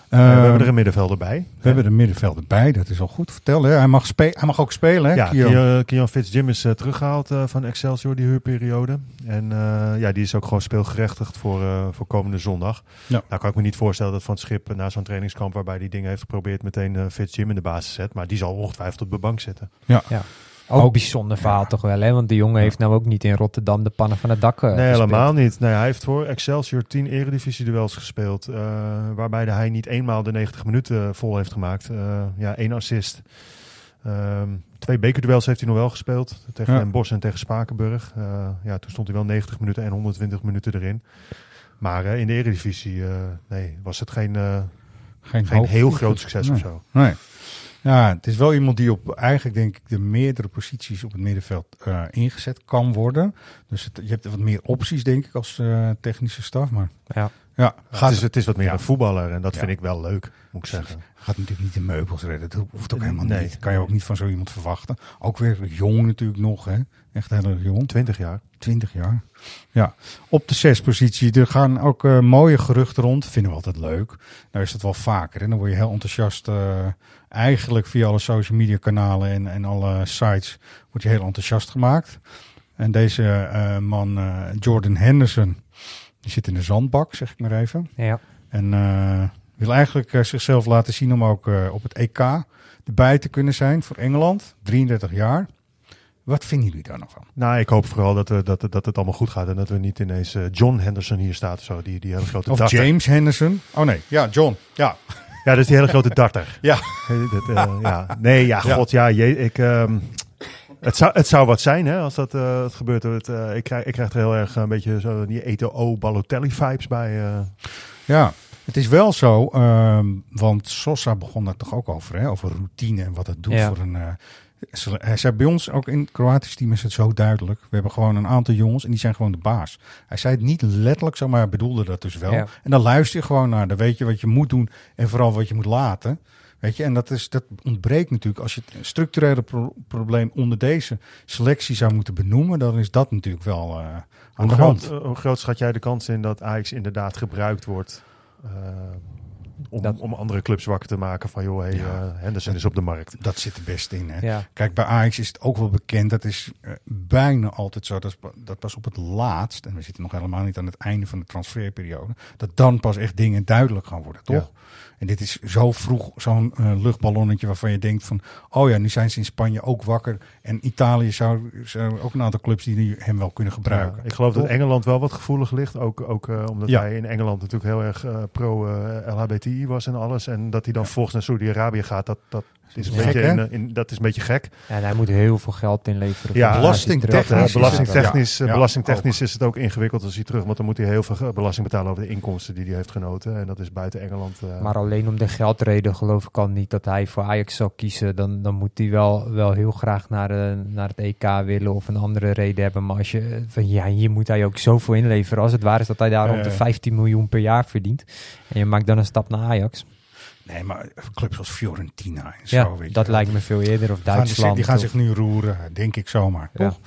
Eh, we Ehm, hebben er een middenvelder bij. we hebben de middenvelder bij, dat is al goed. Vertel, hè? Hij, mag spe- hij mag ook spelen, hè? Ja, Kio? Kian, Kian Fitzjim is eh, eh, van Excelsior, die huurperiode. En eh, ja, die is ook gewoon speelgerechtigd voor, eh, voor komende zondag. Ja. Nou kan ik me niet voorstellen dat Van het Schip na zo'n trainingskamp waarbij die dingen heeft geprobeerd meteen eh Fitzjim in de basis zet. Maar die zal ongetwijfeld op de bank zitten. Ja. Ja. Ook, Ook- bijzonder verhaal toch wel, hè? Want die jongen heeft nou ook niet in Rotterdam de pannen van het dak nee, gespeeld. helemaal niet. Nee, hij heeft voor Excelsior 10 eredivisie-duels gespeeld. eh, waarbij hij niet eenmaal de 90 minuten vol heeft gemaakt. Eh, ja, één assist. Ehm, twee bekerduels heeft hij nog wel gespeeld. Tegen Ja. Den Bosch en tegen Spakenburg. Eh, ja, toen stond hij wel 90 minuten en 120 minuten erin. Maar eh, in de eredivisie eh, nee, was het geen, eh, Geen, geen heel groot succes nee. of zo. Nee. Ja, het is wel iemand die op eigenlijk denk ik de meerdere posities op het middenveld eh, ingezet kan worden. Dus het- je hebt wat meer opties denk ik als eh, technische staf. Maar Ja. Ja, het, is, het is wat meer Ja. een voetballer en dat Ja. vind ik wel leuk, moet ik zeggen. gaat natuurlijk niet de meubels redden. Dat hoeft ook helemaal Nee. niet. Kan je ook niet van zo iemand verwachten. Ook weer jong natuurlijk nog, hè? Echt heel erg jong. 20 jaar. 20 jaar. Ja, op de zespositie. Er gaan ook eh, mooie geruchten rond. Vinden we altijd leuk. Nou is dat wel vaker. En dan word je heel enthousiast. eh, eigenlijk via alle social media kanalen en, en alle sites word je heel enthousiast gemaakt. En deze eh, man, Jordan Henderson, die zit in de zandbak, zeg ik maar even. Ja. En eh, wil eigenlijk eh, zichzelf laten zien om ook eh, op het EK erbij te kunnen zijn voor Engeland. 33 jaar. Wat vinden jullie daar nou van? Nou, ik hoop vooral dat, we, dat, dat het allemaal goed gaat en dat we niet ineens John Henderson hier staat of zo. Die, die hele grote Of darter. James Henderson. Oh nee, ja, John. Ja, Ja, dat is die hele grote darter. ja. Dat, eh, ja. Nee, ja, Ja. god, ja. Je, ik, ehm, het, zou, het zou wat zijn, hè, als dat eh, het gebeurt. Het, eh, ik, krijg, ik krijg er heel erg een beetje zo die Eto'o Balotelli-vibes bij. eh. Ja, het is wel zo, ehm, want Sosa begon daar toch ook over, hè? over routine en wat het doet Ja. voor een. eh, hij zei bij ons ook in het Kroatisch team is het zo duidelijk. We hebben gewoon een aantal jongens en die zijn gewoon de baas. Hij zei het niet letterlijk zo, maar hij bedoelde dat dus wel. Ja. En dan luister je gewoon naar. Dan weet je wat je moet doen en vooral wat je moet laten. Weet je, en dat, is, dat ontbreekt natuurlijk. Als je het structurele pro- probleem onder deze selectie zou moeten benoemen, dan is dat natuurlijk wel eh, aan Hoe de groot, hand. hoe groot schat jij de kans in dat Ajax inderdaad gebruikt wordt eh, om, Dat- om andere clubs wakker te maken van joh, hey, Ja. eh, Henderson is op de markt. Dat zit er best in. Hè? Ja. Kijk, bij Ajax is het ook wel bekend. Dat is bijna altijd zo. Dat, is, dat pas op het laatst, en we zitten nog helemaal niet aan het einde van de transferperiode, dat dan pas echt dingen duidelijk gaan worden, toch? En dit is zo vroeg zo'n eh, luchtballonnetje waarvan je denkt van, oh ja, nu zijn ze in Spanje ook wakker. En Italië zou, zou ook een aantal clubs die hem wel kunnen gebruiken. Ja, ik geloof dat? Engeland wel wat gevoelig ligt. Ook, ook eh, omdat Ja. hij in Engeland natuurlijk heel erg eh, pro-LHBTI was en alles. En dat hij dan volgens naar Saudi-Arabië gaat, dat, dat, is een beetje in, eh, in- dat is een beetje gek. En hij moet heel veel geld inleveren. Ja, voor belastingtechnisch terug- Eh, is het- belastingtechnisch ja, ja, belastingtechnisch is het ook ingewikkeld als hij terug, want dan moet hij heel veel eh, belasting betalen over de inkomsten die hij heeft genoten. En dat is buiten Engeland. eh, Maar alleen om de geldreden geloof ik al niet dat hij voor Ajax zou kiezen. Dan, dan moet hij wel, wel heel graag naar, de, naar het EK willen of een andere reden hebben. Maar als je, van, ja, hier moet hij ook zoveel inleveren. Als het waar is dat hij daar rond de Eh. 15 miljoen per jaar verdient. En je maakt dan een stap naar Ajax. Nee, maar clubs als Fiorentina en Ja, zo, weet dat lijkt me veel eerder. Of Gaan Duitsland. die gaan of- zich nu roeren, denk ik zomaar. Ja. Toch?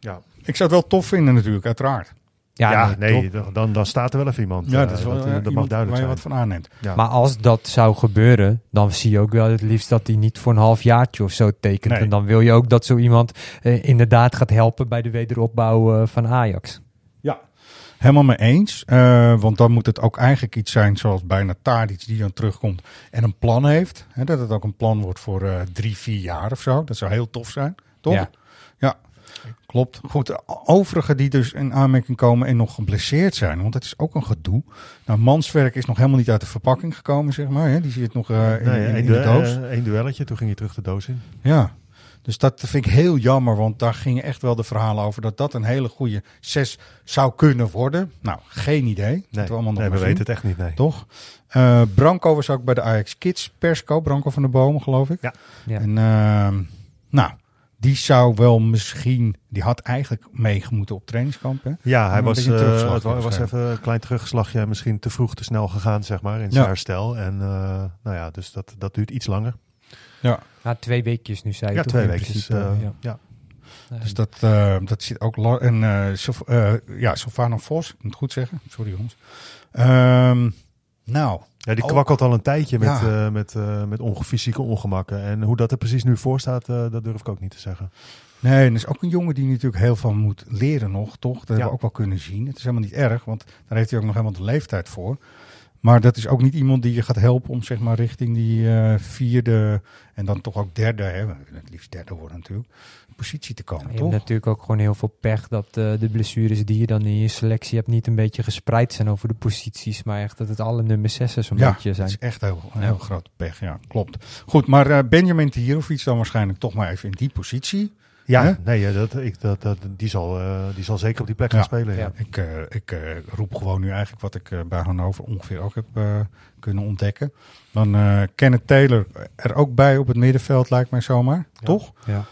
ja. Ik zou het wel tof vinden natuurlijk, uiteraard. Ja, nee, dan, dan staat er wel even iemand. Ja, dat, is wel, dat, uh, dat mag duidelijk waar je zijn. wat van aanneemt. Ja. Maar als dat zou gebeuren, dan zie je ook wel het liefst dat hij niet voor een halfjaartje of zo tekent. Nee. En dan wil je ook dat zo iemand eh, inderdaad gaat helpen bij de wederopbouw eh, van Ajax. Helemaal mee eens. Eh, want dan moet het ook eigenlijk iets zijn zoals bijna Tadic die dan terugkomt en een plan heeft. Hè, dat het ook een plan wordt voor eh, drie, vier jaar of zo. Dat zou heel tof zijn, toch? Ja. ja. Klopt. Goed, de overigen die dus in aanmerking komen en nog geblesseerd zijn, want dat is ook een gedoe. Nou, Manswerk is nog helemaal niet uit de verpakking gekomen, zeg maar. Hè? Die zit nog eh, in, Nee, in, de doos. één duelletje, toen ging hij terug de doos in. Ja, dus dat vind ik heel jammer, want daar gingen echt wel de verhalen over dat dat een hele goede zes zou kunnen worden. Nou, geen idee. Nee, we allemaal nog nee we weten het echt niet, nee. Toch? Eh, Branco was ook bij de Ajax Kids persco, Branco van de Bomen, geloof ik. Ja. Ja. En ehm, nou, die zou wel misschien, die had eigenlijk meegemoeten op trainingskamp. Hè? Ja, hij een was, eh, het wa- was even een klein terugslagje. Misschien te vroeg, te snel gegaan, zeg maar, in Ja. zijn herstel. En eh, nou ja, dus dat, dat duurt iets langer. Ja, Na twee weekjes nu zei je Ja, twee weekjes. eh, ja. ja. dus dat, eh, dat zit ook. la- En eh Sof- eh, ja, Sofano Vos, ik moet het goed zeggen. Sorry jongens. Ehm, nou, Ja, die Ook- kwakkelt al een tijdje met, Ja. eh, met, eh, met onge- fysieke ongemakken. En hoe dat er precies nu voor staat, eh, dat durf ik ook niet te zeggen. Nee, en is ook een jongen die natuurlijk heel veel moet leren nog, toch? Dat hebben we ook wel kunnen zien. Het is helemaal niet erg, want daar heeft hij ook nog helemaal de leeftijd voor. Maar dat is ook niet iemand die je gaat helpen om zeg maar richting die eh, vierde en dan toch ook derde, hè, we willen het liefst derde worden natuurlijk, positie te komen, Je hebt toch? natuurlijk ook gewoon heel veel pech dat eh, de blessures die je dan in je selectie hebt niet een beetje gespreid zijn over de posities, maar echt dat het alle nummer 6 zo'n Ja, beetje dat zijn. is echt heel, een heel grote pech, ja, klopt. Goed, maar eh, Benjamin Tihirovic dan waarschijnlijk toch maar even in die positie. Ja, nee, dat, ik, dat, dat, die, zal, eh, die zal zeker op die plek gaan Ja. spelen. Ja. Ja. Ik, eh, ik eh, roep gewoon nu eigenlijk wat ik eh, bij Hannover ongeveer ook heb eh, kunnen ontdekken. Dan eh Kenneth Taylor er ook bij op het middenveld, lijkt mij zomaar. Toch? Ja.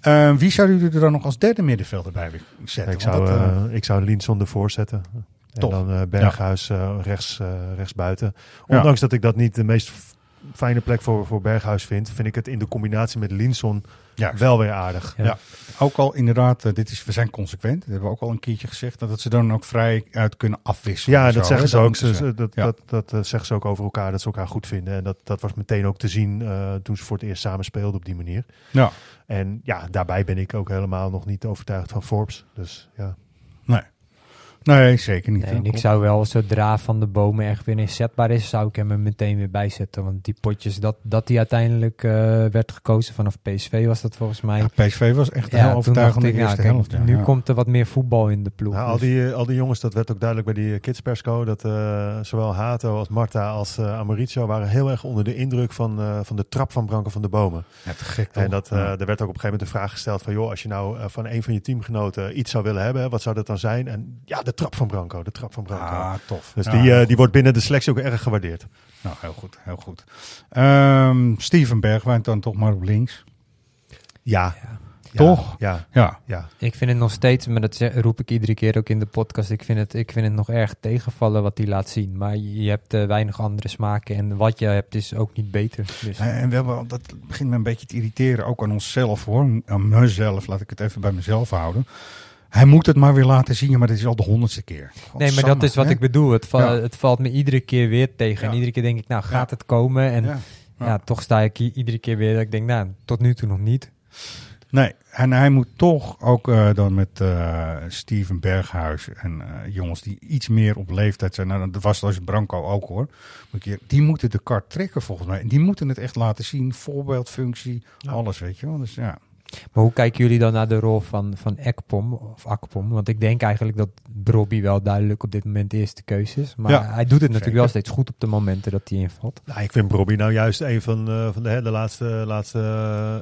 Eh, wie zou u er dan nog als derde middenvelder bij willen zetten? Ik, Want zou, dat, ik zou Linson ervoor zetten. En dan eh, Berghuis eh, rechts, eh, rechts buiten. Ondanks dat ik dat niet de meest fijne plek voor, voor Berghuis vind, vind ik het in de combinatie met Linson juist. wel weer aardig. Ja. Ja. Ook al inderdaad, eh, dit is, we zijn consequent. Dat hebben we ook al een keertje gezegd. Dat ze dan ook vrij uit kunnen afwisselen. Ja, dat zo, zeggen ze ook. moeten Ze, ze- dat, Ja. dat, dat eh, zeggen ze ook over elkaar, dat ze elkaar goed vinden. En dat, dat was meteen ook te zien eh, toen ze voor het eerst samen speelden op die manier. Ja, En ja, daarbij ben ik ook helemaal nog niet overtuigd van Forbes. Dus ja. nee. Nee, zeker niet. Nee, ik zou wel, zodra Van de Bomen echt weer inzetbaar is, zou ik hem er meteen weer bijzetten. Want die potjes, dat, dat die uiteindelijk eh, werd gekozen vanaf PSV was dat volgens mij. Ja, PSV was echt Ja, heel dacht ik, ja, eerste helft. ja. nu Ja. komt er wat meer voetbal in de ploeg. Nou, al, dus- die, al die jongens, dat werd ook duidelijk bij die eh, Kids Persco, dat eh, zowel Hato als Marta als Amaricio waren heel erg onder de indruk van, eh, van de trap van Branko van de Bomen. Ja, te gek toch? En dat, eh, Ja. er werd ook op een gegeven moment de vraag gesteld van, joh, als je nou van een van je teamgenoten iets zou willen hebben, wat zou dat dan zijn? En ja, de trap van Branko, de trap van Branko. Ah, tof. Dus Ja, die, eh, die wordt binnen de selectie ook erg gewaardeerd. Nou, heel goed, heel goed. Ehm Steven Bergwijn dan toch maar op links. Ja. Ja, Toch? Ja. Ja. ja. Ik vind het nog steeds, maar dat roep ik iedere keer ook in de podcast. Ik vind het, ik vind het nog erg tegenvallen wat hij laat zien. Maar je je hebt eh, weinig andere smaken. En wat je hebt is ook niet beter. Dus. Eh, En we hebben, dat begint me een beetje te irriteren, ook aan onszelf hoor. Aan mezelf, laat ik het even bij mezelf houden. Hij moet het maar weer laten zien, maar dit is al de honderdste keer. Nee, maar dat is wat hè? ik bedoel. Het, Ja. het valt me iedere keer weer tegen. Ja. En iedere keer denk ik, nou gaat Ja. het komen? En Ja. toch sta ik hier iedere keer weer dat ik denk, nou, tot nu toe nog niet. Nee, en hij moet toch ook eh, dan met eh, Steven Berghuis en eh, jongens die iets meer op leeftijd zijn. Nou, dat was als Branco ook hoor. Die moeten de kart trekken volgens mij. En die moeten het echt laten zien. Voorbeeldfunctie, alles weet je wel. Dus ja. Maar hoe kijken jullie dan naar de rol van, van Ekpom of Akpom? Want ik denk eigenlijk dat Brobby wel duidelijk op dit moment de eerste keuze is. Maar Ja, hij doet het natuurlijk zeker. wel steeds goed op de momenten dat hij invalt. Nou, ik vind Robbie nou juist een van, eh, van de, hè, de laatste, laatste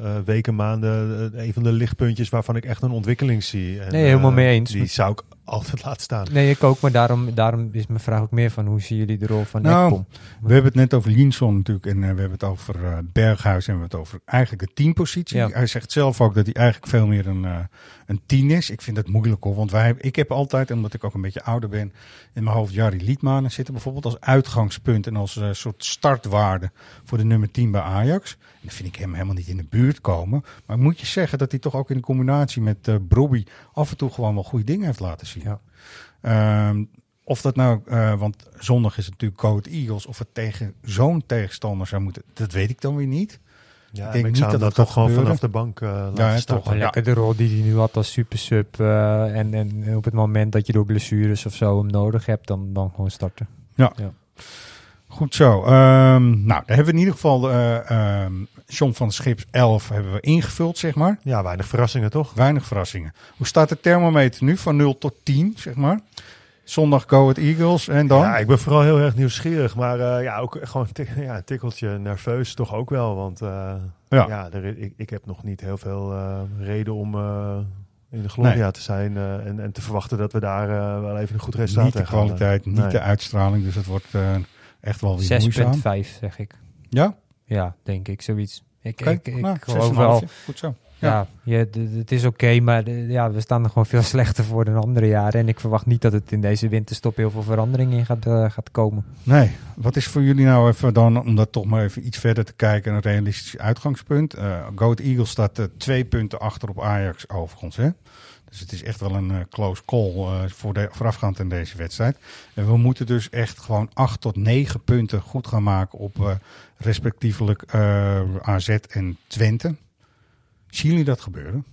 eh, weken, maanden, eh, een van de lichtpuntjes waarvan ik echt een ontwikkeling zie. En, Nee, helemaal eh, mee eens. Die zou ik altijd laat staan. Nee, ik ook, maar daarom, daarom is mijn vraag ook meer van hoe zien jullie de rol van Nou, Ekpom? we hebben het net over Linson natuurlijk en eh, we hebben het over eh, Berghuis en we hebben het over eigenlijk de teampositie. Ja. Hij zegt zelf ook dat hij eigenlijk veel meer een, eh, een tien is. Ik vind dat moeilijk hoor, want wij, ik heb altijd, omdat ik ook een beetje ouder ben, in mijn hoofd Jari Liedmanen zitten bijvoorbeeld als uitgangspunt en als eh, soort startwaarde voor de nummer 10 bij Ajax. En dan vind ik hem helemaal niet in de buurt komen. Maar moet je zeggen dat hij toch ook in combinatie met Brobby af en toe gewoon wel goede dingen heeft laten zien. Ja. Ehm, of dat nou, eh, want zondag is het natuurlijk Code Eagles, of het tegen zo'n tegenstander zou moeten, dat weet ik dan weer niet. Ja, ik denk niet dat dat toch gewoon gebeuren. vanaf de bank eh laten Ja, staan. toch. Lekker de rol die hij nu had als super sub. eh, en, en op het moment dat je door blessures of zo hem nodig hebt, dan, dan gewoon starten. Ja. Ja. Goed zo. Ehm, nou, daar hebben we in ieder geval eh ehm John van Schips 11 hebben we ingevuld, zeg maar. Ja, weinig verrassingen toch? Weinig verrassingen. Hoe staat de thermometer nu van 0 tot 10, zeg maar? Zondag Go Ahead Eagles en dan? Ja, ik ben vooral heel erg nieuwsgierig. Maar eh, ja, ook gewoon tik- ja, een tikkeltje nerveus toch ook wel. Want eh, Ja. ja, er, ik, ik heb nog niet heel veel eh, reden om eh, in de Gloria Nee. te zijn. eh, en, en te verwachten dat we daar wel even een goed resultaat niet de kwaliteit, niet Nee. de uitstraling. Dus het wordt eh, echt wel weer moeizaam. 6,5 zeg ik. Ja? Ja, denk ik, zoiets. Ik, Oké, ik, ik nou, geloof 6,5. wel. Goed zo. Ja, je, d- het is oké, maar ja, we staan er gewoon veel slechter voor dan andere jaren. En ik verwacht niet dat het in deze winterstop heel veel verandering in gaat, eh, gaat komen. Nee, wat is voor jullie nou even dan, om dat toch maar even iets verder te kijken, een realistisch uitgangspunt? Eh Go Ahead Eagles staat eh, twee punten achter op Ajax overigens, hè? Dus het is echt wel een close call voor de, voorafgaand in deze wedstrijd. En we moeten dus echt gewoon acht tot negen punten goed gaan maken op respectievelijk AZ en Twente. Zien jullie dat gebeuren?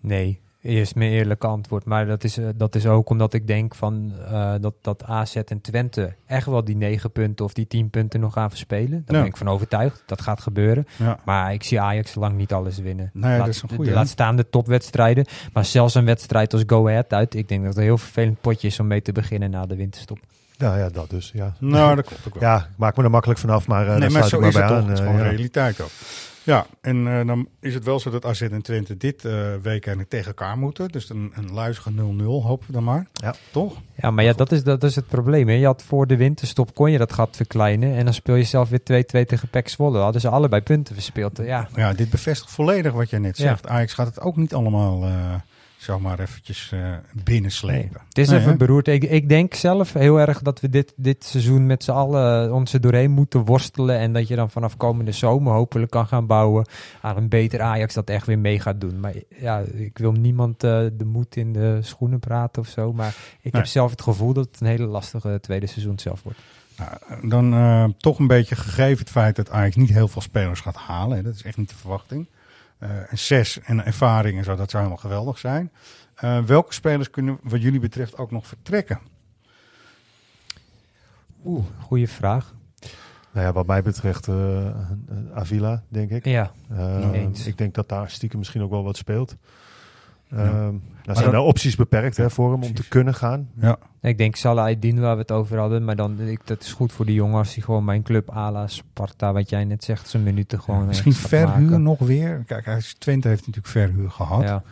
Nee, is mijn eerlijke antwoord. Maar dat is, eh, dat is ook omdat ik denk van, eh, dat, dat AZ en Twente echt wel die negen punten of die tien punten nog gaan verspelen. Daar Ja. ben ik van overtuigd. Dat gaat gebeuren. Ja. Maar ik zie Ajax lang niet alles winnen. Nee, laat, dat is een goeie? Laat staan de topwedstrijden. Maar zelfs een wedstrijd als Go Ahead uit. Ik denk dat het een heel vervelend potje is om mee te beginnen na de winterstop. Ja, ja, dat dus. Ja. Nou, dat klopt ook wel. Ja, ik maak me er makkelijk vanaf, maar, eh nee, daar maar sluit zo ik maar is het bij toch. aan. Het is eh, gewoon ja. realiteit ook. Ja, en eh, dan is het wel zo dat AZ en Twente dit eh, week eigenlijk tegen elkaar moeten. Dus een, een luizige 0-0 hopen we dan maar. Ja. Toch? Ja, maar ja, dat is, dat is het probleem. Hè. Je had voor de winterstop kon je dat gat verkleinen. En dan speel je zelf weer 2-2 tegen PEC Zwolle. Hadden ze allebei punten verspeeld. Ja, Ja, dit bevestigt volledig wat jij net Ja. zegt. Ajax gaat het ook niet allemaal eh, zomaar eventjes eh binnenslepen. Nee, het is Nee, even hè? beroerd. Ik, ik denk zelf heel erg dat we dit, dit seizoen met z'n allen ons er doorheen moeten worstelen. En dat je dan vanaf komende zomer hopelijk kan gaan bouwen aan een beter Ajax dat echt weer mee gaat doen. Maar ja, ik wil niemand eh, de moed in de schoenen praten of zo. Maar ik Nee. heb zelf het gevoel dat het een hele lastige tweede seizoen zelf wordt. Nou, dan eh, toch een beetje gegeven het feit dat Ajax niet heel veel spelers gaat halen. Hè. Dat is echt niet de verwachting. Eh en zes en ervaring en zo, dat zou helemaal geweldig zijn. Eh, welke spelers kunnen wat jullie betreft ook nog vertrekken? Oeh, goede vraag. Nou ja, wat mij betreft eh, Avila, denk ik. Ja, Eh, eens. ik denk dat daar stiekem misschien ook wel wat speelt. Ja. Maar zijn dan- de opties beperkt hè, voor hem om te kunnen gaan. Ja, Ik denk Salah Aydin waar we het over hadden. Maar dan, ik, dat is goed voor die jongen als hij gewoon mijn club ala Sparta, wat jij net zegt, zijn minuten gewoon misschien echt gaat verhuur maken. nog weer. Kijk, hij is, Twente heeft natuurlijk verhuur gehad. Ja.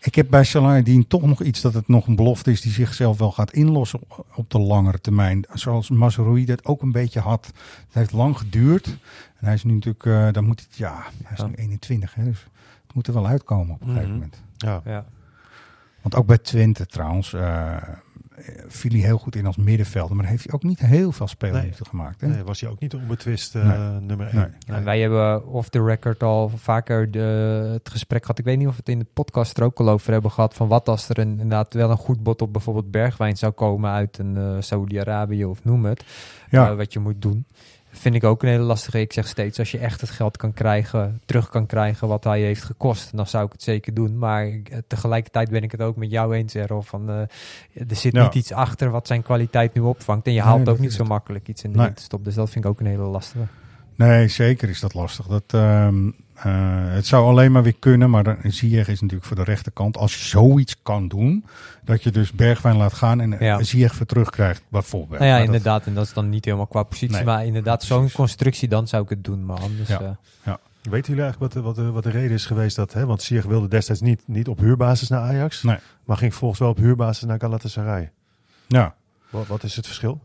Ik heb bij Saladin toch nog iets dat het nog een belofte is die zichzelf wel gaat inlossen op, op de langere termijn. Zoals Mazraoui dat ook een beetje had. Het heeft lang geduurd. En hij is nu natuurlijk, eh, dan moet het, ja, hij is Ja. nu 21, hè, dus het moet er wel uitkomen op een gegeven Mhm. moment. Ja. Ja. Want ook bij Twente trouwens eh, viel hij heel goed in als middenvelder. Maar heeft hij ook niet heel veel speelminuten gemaakt. Hè? Nee, was hij ook niet onbetwist eh, Nee. nummer 1. Nee. En wij hebben off the record al vaker de, het gesprek gehad. Ik weet niet of we het in de podcast er ook al over hebben gehad. Van wat als er een, inderdaad wel een goed bod op bijvoorbeeld bergwijn zou komen uit een eh Saudi-Arabië of noem het. Ja. wat je moet doen. Vind ik ook een hele lastige. Ik zeg steeds, als je echt het geld kan krijgen, terug kan krijgen wat hij heeft gekost, dan zou ik het zeker doen. Maar eh, tegelijkertijd ben ik het ook met jou eens, Errol. Van, eh, er zit Ja. niet iets achter wat zijn kwaliteit nu opvangt. En je haalt ook niet zo het. makkelijk iets in de Nee. winterstop. Dus dat vind ik ook een hele lastige. Nee, zeker is dat lastig. Dat, ehm, eh, het zou alleen maar weer kunnen, maar dan, Ziyech is natuurlijk voor de rechterkant. Als je zoiets kan doen, dat je dus Bergwijn laat gaan en Ja. ja. Ziyech weer terugkrijgt, bijvoorbeeld. Nou ja, Maar dat- inderdaad. En dat is dan niet helemaal qua positie. Nee. Maar inderdaad, zo'n constructie, dan zou ik het doen. Maar anders... Ja. eh, Ja. Weten jullie eigenlijk wat, de- wat, de- wat de reden is geweest dat, hè? want Ziyech wilde destijds niet, niet op huurbasis naar Ajax, Nee. maar ging vervolgens wel op huurbasis naar Galatasaray. Ja. Wat, wat is het verschil?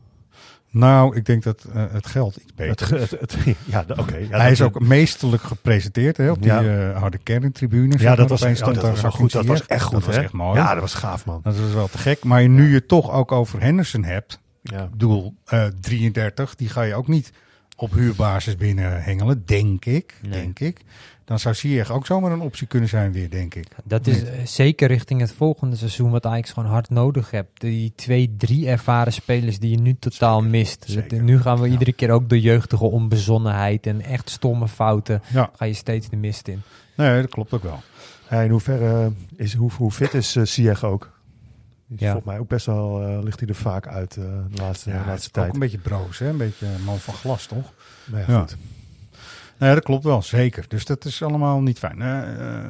Nou, ik denk dat eh, het geld iets beter Het, ge- het, het- ja, oké. Ja, Hij is ook meesterlijk gepresenteerd hè, op die Ja. eh, harde kerntribune. Ja, dat was, oh, dat daar was wel goed. Dat was echt goed, Dat was echt mooi. Ja, dat was gaaf, man. Dat was wel te gek. Maar nu je toch ook over Henderson hebt, Ja. doel eh 33, die ga je ook niet op huurbasis binnenhengelen, denk ik. Denk ik. Dan zou Ziyech ook zomaar een optie kunnen zijn weer, denk ik. Dat is eh, zeker richting het volgende seizoen wat Ajax gewoon hard nodig hebt. Die twee, drie ervaren spelers die je nu totaal mist. zeker. Nu gaan we iedere keer ook de jeugdige onbezonnenheid en echt stomme fouten. Ja. Ga je steeds de mist in. Nee, dat klopt ook wel. In hoeverre is, hoe, hoe fit is uh, Ziyech ook? Ja. Volgens mij ook best wel uh, ligt hij er vaak uit uh, de laatste, Ja, de het laatste tijd. ook een beetje broos, hè? Een beetje man van glas, toch? Maar ja, goed. Ja, dat klopt wel, zeker. Dus dat is allemaal niet fijn. Eh,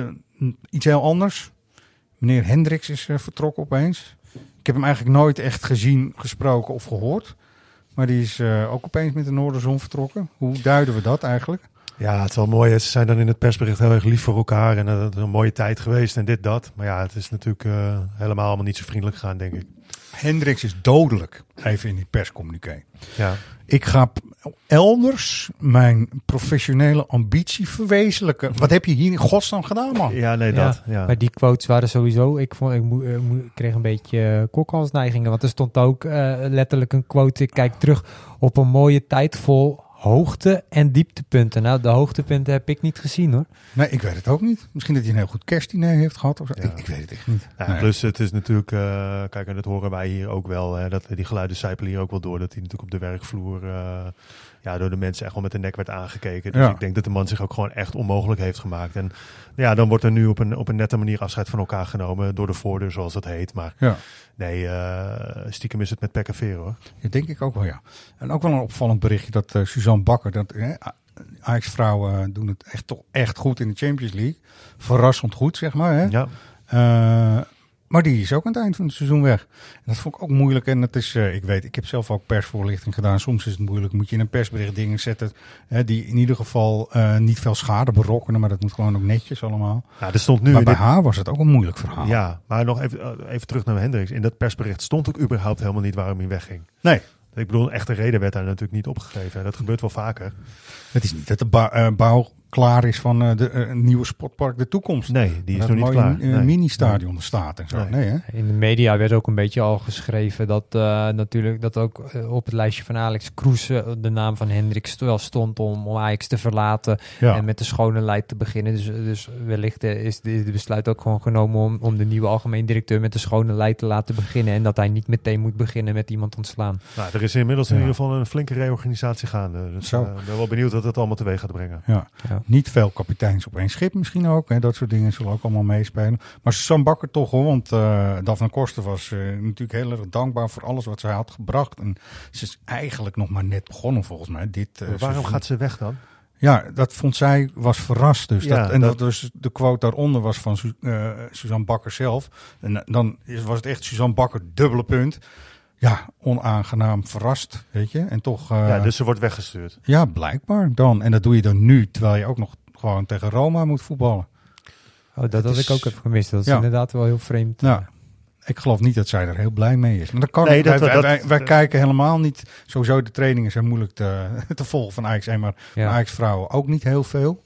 eh, iets heel anders. Meneer Hendricks is eh, vertrokken opeens. Ik heb hem eigenlijk nooit echt gezien, gesproken of gehoord. Maar die is ook opeens met de Noorderzon vertrokken. Hoe duiden we dat eigenlijk? Ja, het is wel mooi. Ze zijn dan in het persbericht heel erg lief voor elkaar. En dat is een mooie tijd geweest en dit, dat. Maar ja, het is natuurlijk uh, helemaal allemaal niet zo vriendelijk gegaan, denk ik. Hendricks is dodelijk, even in die perscommuniqué. Ja. Ik ga elders mijn professionele ambitie verwezenlijken. Wat heb je hier in godsnaam gedaan, man? Ja, nee, dat. Ja. Maar die quotes waren sowieso... Ik, vond, ik, ik kreeg een beetje uh, kokhalsneigingen. Want er stond ook uh, letterlijk een quote... Ik kijk terug op een mooie tijd vol hoogte- en dieptepunten. Nou, de hoogtepunten heb ik niet gezien, hoor. Nee, ik weet het ook niet. Misschien dat hij een heel goed kerstdiner heeft gehad. Of zo. Ja. Ik, ik, weet het echt niet. Ja, nee. Plus het is natuurlijk, uh, kijk en dat horen wij hier ook wel, hè, dat die geluiden zijpelen hier ook wel door. Dat hij natuurlijk op de werkvloer uh, ja, door de mensen echt wel met de nek werd aangekeken. Dus Ja. ik denk dat de man zich ook gewoon echt onmogelijk heeft gemaakt. En ja, dan wordt er nu op een, op een nette manier afscheid van elkaar genomen door de voordeur, zoals dat heet. Maar Ja. nee, uh, stiekem is het met pek en hoor. Ja, denk ik ook wel, ja. En ook wel een opvallend berichtje dat uh, Suzanne Bakker, dat uh, Ajax-vrouwen doen het echt toch echt goed in de Champions League. Verrassend goed, zeg maar. Hè? Ja. Uh, maar die is ook aan het eind van het seizoen weg. En dat vond ik ook moeilijk. En dat is, uh, ik weet, ik heb zelf ook persvoorlichting gedaan. Soms is het moeilijk. Moet je in een persbericht dingen zetten hè, die in ieder geval uh, niet veel schade berokkenen. Maar dat moet gewoon ook netjes allemaal. Ja, stond nu maar bij dit... haar was het ook een moeilijk verhaal. Ja, maar nog even, even terug naar Hendricks. In dat persbericht stond ook überhaupt helemaal niet waarom hij wegging. Nee. Ik bedoel, echte reden werd daar natuurlijk niet opgegeven. Dat gebeurt wel vaker. Het is niet dat de bouw klaar is van uh, de uh, nieuwe sportpark De Toekomst. Nee, die is dat nog niet klaar. Uh, nee. mini-stadion nee. staat en zo. Nee. nee. hè? In de media werd ook een beetje al geschreven dat uh, natuurlijk dat ook uh, op het lijstje van Alex Kroes uh, de naam van Hendricks wel stond om, om Ajax te verlaten ja. en met de schone leid te beginnen. Dus, dus wellicht is de, de besluit ook gewoon genomen om, om de nieuwe algemeen directeur met de schone leid te laten beginnen en dat hij niet meteen moet beginnen met iemand ontslaan. Nou, er is inmiddels in ieder geval een flinke reorganisatie gaande. Dus Zo. ik ben wel benieuwd wat het allemaal teweeg gaat brengen. Ja. ja. Niet veel kapitein kapiteins op één schip misschien ook. Hè. Dat soort dingen zullen ook allemaal meespelen. Maar Sam Bakker toch hoor, want uh, Daphne Koster was uh, natuurlijk heel erg dankbaar voor alles wat zij had gebracht. En ze is eigenlijk nog maar net begonnen volgens mij. Dit, uh, waarom seizoen. gaat ze weg dan? Ja, dat vond zij, was verrast dus. Ja, dat, en dat... dat dus de quote daaronder was van Suzanne Bakker zelf. En dan was het echt Suzanne Bakker, dubbele punt. Ja, onaangenaam verrast, weet je. En toch... Uh, ja, dus ze wordt weggestuurd. Ja, blijkbaar dan. En dat doe je dan nu, terwijl je ook nog gewoon tegen Roma moet voetballen. Oh, dat had ik ook even gemist. Dat is ja. inderdaad wel heel vreemd. Ja. Ik geloof niet dat zij er heel blij mee is. Maar dat kan nee, wij, dat, wij, dat, wij, wij dat, kijken helemaal niet. Sowieso de trainingen zijn moeilijk te, te volgen van Ajax 1, maar ja. Ajax vrouwen ook niet heel veel.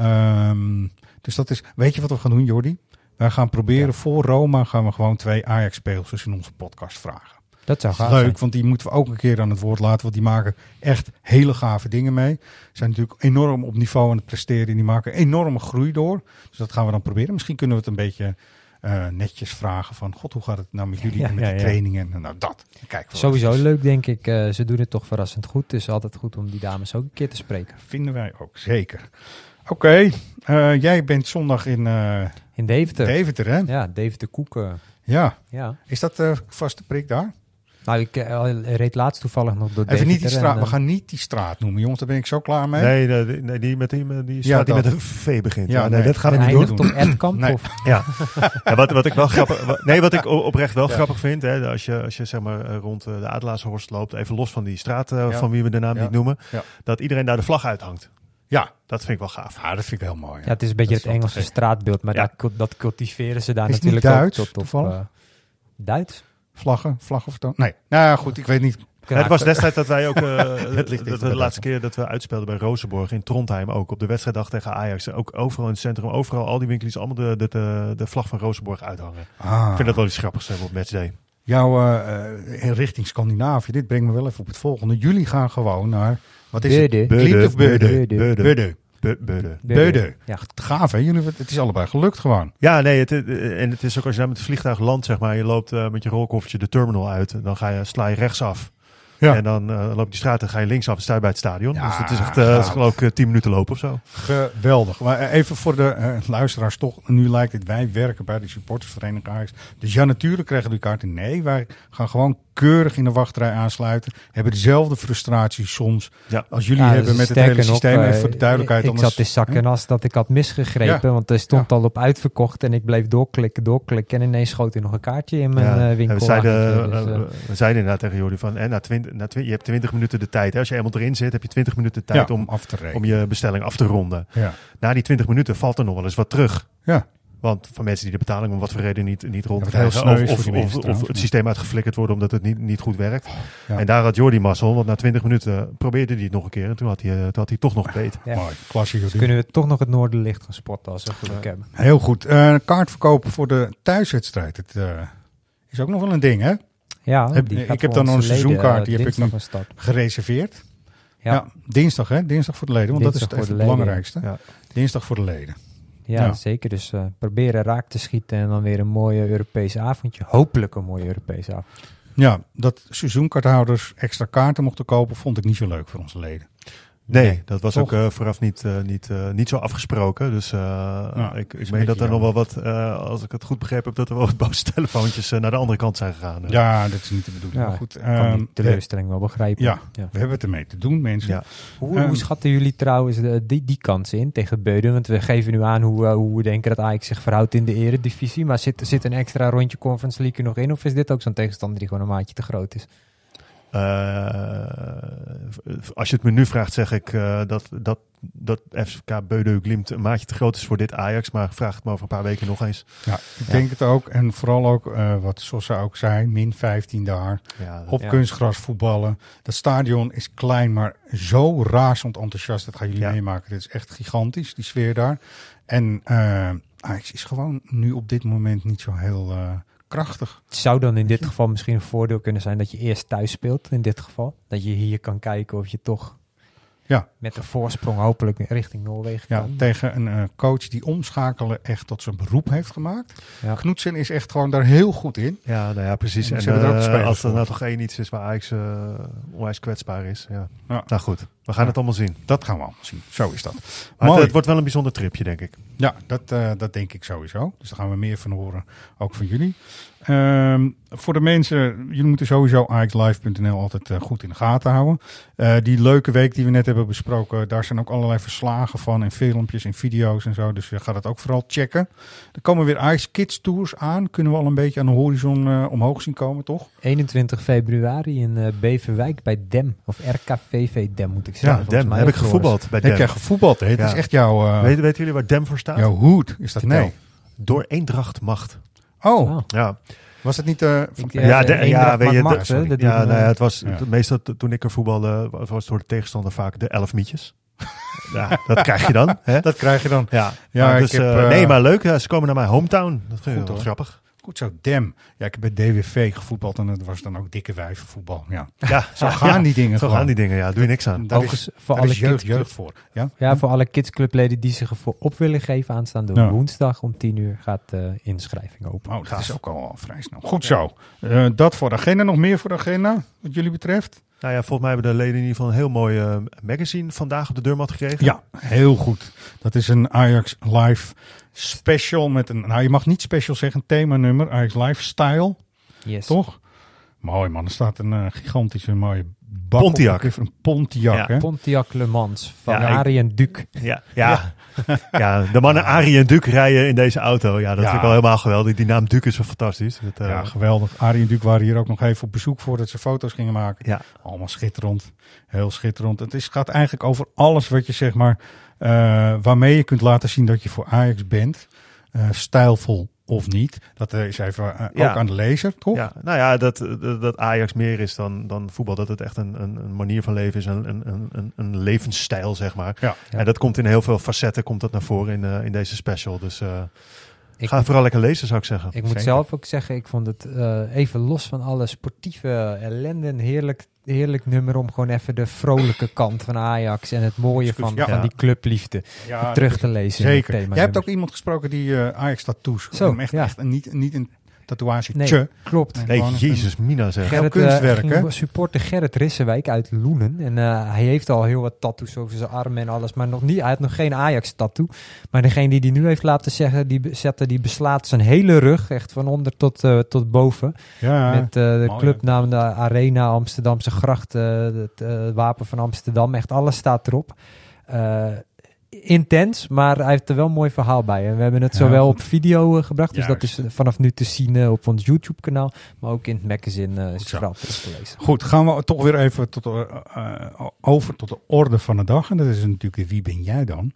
Um, dus dat is. Weet je wat we gaan doen, Jordi? Wij gaan proberen ja. voor Roma gaan we gewoon twee Ajax speelsters in onze podcast vragen. Dat zou gaaf Leuk, zijn. want die moeten we ook een keer aan het woord laten. Want die maken echt hele gave dingen mee. Zijn natuurlijk enorm op niveau aan het presteren. Die maken enorme groei door. Dus dat gaan we dan proberen. Misschien kunnen we het een beetje uh, netjes vragen van... God, hoe gaat het nou met jullie Ja, en met ja, de ja. trainingen? En nou, dat. Kijk, Sowieso leuk, denk ik. Uh, ze doen het toch verrassend goed. Het is altijd goed om die dames ook een keer te spreken. Vinden wij ook, zeker. Oké, okay. uh, jij bent zondag in... in Deventer. Deventer, hè? Ja, Deventer Koeken. Ja. ja. Is dat de vaste prik daar? Nou, ik uh, reed laatst toevallig nog door Even niet die straat, en, we gaan niet die straat noemen, jongens. Daar ben ik zo klaar mee. Nee, nee, nee die, met die, die straat ja, die met een V begint. Ja, nee, nee, dat gaan we niet doen. toch Edkamp? Nee. Of? Ja. ja, wat, wat ik wel grappig... Wat, nee, wat ik oprecht wel ja. grappig vind, hè, als je, als je zeg maar rond de Adelaarshorst loopt, even los van die straat uh, ja. van wie we de naam niet noemen, dat iedereen daar de vlag uithangt. Ja. Dat vind ik wel gaaf. Ja, dat vind ik heel mooi. Ja, het is een beetje Dat het Engelse straatbeeld, maar Ja. dat, cul- dat cultiveren ze daar Is het niet natuurlijk Duits, ook tot op... toevallig? eh, Duits? Vlaggen, vlaggen vertonen? Nee. Nou ja, goed, ik weet niet. Ja, het was destijds dat wij ook, eh, Het dat de laatste keer dat we uitspeelden bij Rozenborg in Trondheim ook, op de wedstrijddag tegen Ajax. Ook overal in het centrum, overal, al die winkels, allemaal de, de, de, de vlag van Rozenborg uithangen. Ah. Ik vind dat wel iets grappigs hebben op matchday. Jouw eh, eh, richting Scandinavië, dit brengt me wel even op het volgende. Jullie gaan gewoon naar, wat is Beurde. het? Of Beurde? Beurde. Beurde. Be-. Beurde. Ja. Gaaf hè, jullie, het is allebei gelukt gewoon. Ja, nee, het, en het is ook als je daar met het vliegtuig landt, zeg maar, je loopt eh, met je rolkoffertje de terminal uit, dan ga je, sla je rechtsaf. Ja. En dan eh, loop je die straat en ga je linksaf en sta je bij het stadion. Ja, dus het is echt, eh, is geloof ik, eh, 10 minuten lopen of zo. Geweldig. Maar even voor de eh, luisteraars toch. Nu lijkt het, wij werken bij de supportersvereniging Ajax. Dus ja, natuurlijk krijgen we die kaarten. Nee, wij gaan gewoon keurig in de wachtrij aansluiten. Hebben dezelfde frustratie soms Ja. als jullie Ja, hebben dus met het hele systeem. Even voor de duidelijkheid. Ik anders- zat in zak en as dat ik had misgegrepen, Ja. want er stond al op uitverkocht en ik bleef doorklikken, doorklikken en ineens schoot er nog een kaartje in mijn winkel. we, zeiden, Dus, we zeiden inderdaad tegen Jordi van, en na 20, na 20, je hebt 20 minuten de tijd. Hè? Als je eenmaal erin zit, heb je 20 minuten de tijd Ja, om, af te rekenen. om je bestelling af te ronden. Ja. Na die 20 minuten valt er nog wel eens wat terug. Ja. Want van mensen die de betaling om wat voor reden niet, niet rond Ja, wat heel krijgen. sneu is Of, voor of, het systeem uitgeflikkerd wordt omdat het niet, niet goed werkt. Ja. En daar had Jordi mazzel, want na 20 minuten probeerde hij het nog een keer. En toen had hij, eh, toen had hij toch nog beet. ja. Mooi. Dus kunnen we toch nog het Noorderlicht gaan spotten als we geluk hebben. Heel goed. Eh kaart verkopen voor de thuiswedstrijd. Het eh, is ook nog wel een ding hè. Ja, Heb- ik heb dan onze een seizoenkaart, leden, die eh, heb ik nu- start. Gereserveerd. Ja. Ja. dinsdag hè. Dinsdag voor de leden. Want Dinsdag dat is het, het belangrijkste. Ja. Dinsdag voor de leden. Ja, Ja. zeker. Dus eh, proberen raak te schieten en dan weer een mooie Europese avondje. Hopelijk een mooie Europese avond. Ja, dat seizoenkaarthouders extra kaarten mochten kopen, vond ik niet zo leuk voor onze leden. Nee, Nee, dat was toch? ook eh, vooraf niet, eh, niet, eh, niet zo afgesproken. Dus eh, ik, ik een meen dat er nog wel wat, eh, als ik het goed begrepen heb, dat er wel wat boze telefoontjes naar de andere kant zijn gegaan. Ja, dat is niet de bedoeling. Ja, maar goed, ik kan ehm, die teleurstelling wel begrijpen. ja, we hebben het ermee te doen, mensen. Ja. Hoe, Ehm, hoe schatten jullie trouwens de, die, die kansen in tegen Beuden? Want we geven nu aan hoe, hoe we denken dat Ajax zich verhoudt in de eredivisie. Maar zit, zit een extra rondje Conference League er nog in? Of is dit ook zo'n tegenstander die gewoon een maatje te groot is? Eh, als je het me nu vraagt, zeg ik eh, dat, dat, dat FCK Beudeu Glimt een maatje te groot is voor dit Ajax. Maar vraag het me over een paar weken nog eens. Ja, ik denk het ook. En vooral ook, eh, wat Sosa ook zei, min 15 daar. Ja, Op Ja. kunstgras voetballen. Dat stadion is klein, maar zo razend enthousiast. Dat gaan jullie Ja. meemaken. Dit is echt gigantisch, die sfeer daar. En eh Ajax is gewoon nu op dit moment niet zo heel eh, krachtig. Het zou dan in dit geval misschien een voordeel kunnen zijn dat je eerst thuis speelt. In dit geval. Dat je hier kan kijken of je toch Ja. met een voorsprong hopelijk richting Noorwegen Ja, kan. tegen een eh, coach die omschakelen echt tot zijn beroep heeft gemaakt. Ja. Knutsen is echt gewoon daar heel goed in. Ja, nou ja, precies. En er ook eh, als er nou toch één iets is waar Ajax eh onwijs kwetsbaar is. Ja. Ja. Nou goed, we gaan Ja. het allemaal zien. Dat gaan we allemaal zien. Zo is dat. Maar het, Mooi. het wordt wel een bijzonder tripje, denk ik. Ja, dat, eh, dat denk ik sowieso. Dus daar gaan we meer van horen, ook van jullie. Ehm, voor de mensen, jullie moeten sowieso axlive.nl altijd eh, goed in de gaten houden. Eh, die leuke week die we net hebben besproken, daar zijn ook allerlei verslagen van en filmpjes en video's en zo. Dus je gaat het ook vooral checken. Er komen weer Ajax Kids Tours aan. Kunnen we al een beetje aan de horizon eh, omhoog zien komen, toch? 21 februari in eh, Beverwijk bij DEM. Of RKVV DEM moet ik zeggen. Ja, Volgens Dem. Heb ik gevoetbald bij Ik Dem. heb gevoetbald, hè? Het Ja. is echt jouw, eh, Weet, weten jullie waar Dem voor staat? jouw hoed. Is dat? Nee. Door Eendracht Macht. Oh, Oh. Ja, was het niet... eh, Ik, eh, ja, de de, ja Eendracht weet je, de- macht, hè? Dat ja, nou ja, het was Ja. meestal toen ik er voetbalde, was het door de tegenstander vaak de elf mietjes. ja, dat krijg je dan. Hè? dat krijg je dan. Ja, Ja, maar ik dus, heb, nee, maar leuk. ja, ze komen naar mijn hometown. Dat vind ik Goed, wel hoor. grappig. Goed zo, Dem. Ja, ik heb bij DWV gevoetbald en dat was dan ook dikke wijvenvoetbal. Ja. Ja, Zo gaan die dingen Zo gewoon. gaan die dingen, ja. Doe je niks aan. Daar Overigens, is, voor daar alle is jeugd, kids- jeugd voor. Ja? Ja, voor alle kidsclubleden die zich ervoor op willen geven aanstaande Ja. woensdag om 10 uur gaat de inschrijving open. Oh, dat is ook al vrij snel. Goed zo. Eh, dat voor de agenda. Nog meer voor de agenda, wat jullie betreft? Nou ja, volgens mij hebben de leden in ieder geval een heel mooi eh, magazine vandaag op de deurmat gekregen. Ja, heel goed. Dat is een Ajax Live special met een... Nou, je mag niet special zeggen, themanummer. Ajax Live Style, Yes. toch? Mooi man, er staat een eh, gigantische mooie bak. Pontiac. op- Een Pontiac, Ja. hè? Pontiac Le Mans van Ja, Arie en Duc. Ja, ja. ja. de mannen Arie en Duc rijden in deze auto. Ja, dat Ja. vind ik wel helemaal geweldig. Die naam Duc is wel fantastisch. Dat, eh, Ja, geweldig. Arie en Duc waren hier ook nog even op bezoek voordat ze foto's gingen maken. Ja. Allemaal schitterend. Heel schitterend. Het is, gaat eigenlijk over alles wat je zeg maar, waarmee je kunt laten zien dat je voor Ajax bent. Eh, stijlvol of niet. Dat eh, is even eh, Ja. ook aan de lezer, toch? Ja, nou ja, dat, dat, Ajax meer is dan, dan voetbal. Dat het echt een, een, een manier van leven is, een, een, een, een levensstijl, zeg maar. Ja. En dat komt in heel veel facetten komt dat naar voren in, eh, in deze special. Dus eh, Ik ga vooral lekker lezen, zou ik zeggen. Ik moet Zeker. zelf ook zeggen, ik vond het eh, even los van alle sportieve ellende een heerlijk, heerlijk nummer om gewoon even de vrolijke kant van Ajax en het mooie van, Ja. van die clubliefde Ja, terug te lezen. Zeker. Jij hebt ook iemand gesproken die eh, Ajax tattoos. Zo, Hem echt, ja. echt een, niet, niet een tatoeage. Nee, tje. klopt. Nee, Jezus, Mina zeg. Gerrit, Gerrit, kunstwerk, eh, ging hè? supporter Gerrit Rissenwijk uit Loenen. En eh, hij heeft al heel wat tattoos over zijn armen en alles. Maar nog niet, hij had nog geen Ajax-tattoo. Maar degene die die nu heeft laten zeggen, die zetten, die beslaat zijn hele rug. Echt van onder tot, eh, tot boven. Ja, Met eh, de mooi, clubnaam, de Arena, Amsterdamse Gracht, het eh, wapen van Amsterdam. Echt alles staat erop. Eh, intens, maar hij heeft er wel een mooi verhaal bij. En we hebben het zowel op video eh, gebracht, dus dat is vanaf nu te zien eh, op ons YouTube-kanaal. Maar ook in het magazine eh, is te lezen. Goed, gaan we toch weer even tot, eh, over tot de orde van de dag. En dat is natuurlijk wie ben jij dan?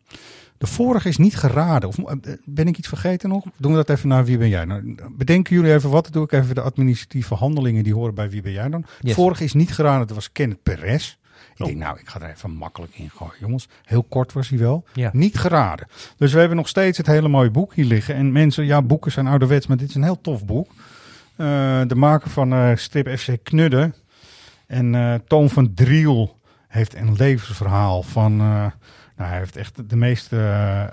De vorige is niet geraden. Of eh, ben ik iets vergeten nog? Doen we dat even naar wie ben jij? Nou, bedenken jullie even wat? Doe ik even de administratieve handelingen die horen bij wie ben jij dan? De Yes. vorige is niet geraden. Dat was Kenneth Perez. Ik Oh. denk, nou, ik ga er even makkelijk in gooien, jongens. Heel kort was hij wel. Ja. Niet geraden. Dus we hebben nog steeds het hele mooie boek hier liggen. En mensen, ja, boeken zijn ouderwets, maar dit is een heel tof boek. Eh, de maker van eh, strip FC Knudden en eh, Toon van Driel heeft een levensverhaal van... nou, hij heeft echt de meeste...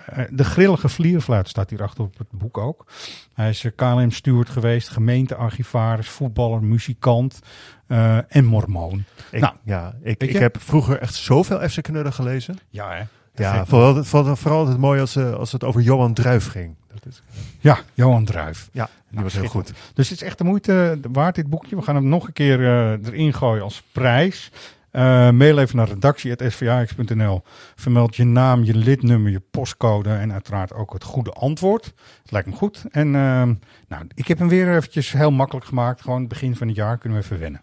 eh, de grillige vlierfluit staat hier achter op het boek ook. Hij is eh, KLM-steward geweest, gemeentearchivaris, voetballer, muzikant eh, en mormoon. Ik, Nou, ja, ik, ik heb vroeger echt zoveel FC Knudden gelezen. Ja, hè? Ja, vooral, vooral, vooral het mooi als, als het over Johan Druif ging. Dat is, Ja, Johan Druif. ja, die Nou, was heel goed. Dus het is echt de moeite waard, dit boekje. We gaan hem nog een keer erin gooien als prijs. Eh, mail even naar redactie.svax.nl. Vermeld je naam, je lidnummer, je postcode en uiteraard ook het goede antwoord. Het lijkt me goed. En ehm, nou, ik heb hem weer eventjes heel makkelijk gemaakt. Gewoon begin van het jaar kunnen we even wennen.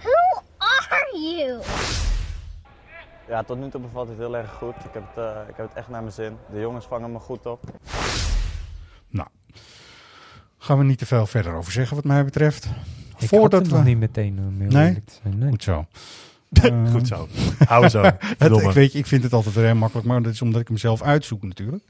Who are you? Ja, tot nu toe bevalt het heel erg goed. Ik heb het, eh, ik heb het echt naar mijn zin. De jongens vangen me goed op. Nou, gaan we niet te veel verder over zeggen wat mij betreft. Ik had hem nog niet meteen om heel Nee? te zijn. Nee. Goed zo. Goed zo. Hou zo. Het, ik, weet, je, ik vind het altijd heel makkelijk, maar dat is omdat ik hem zelf uitzoek natuurlijk.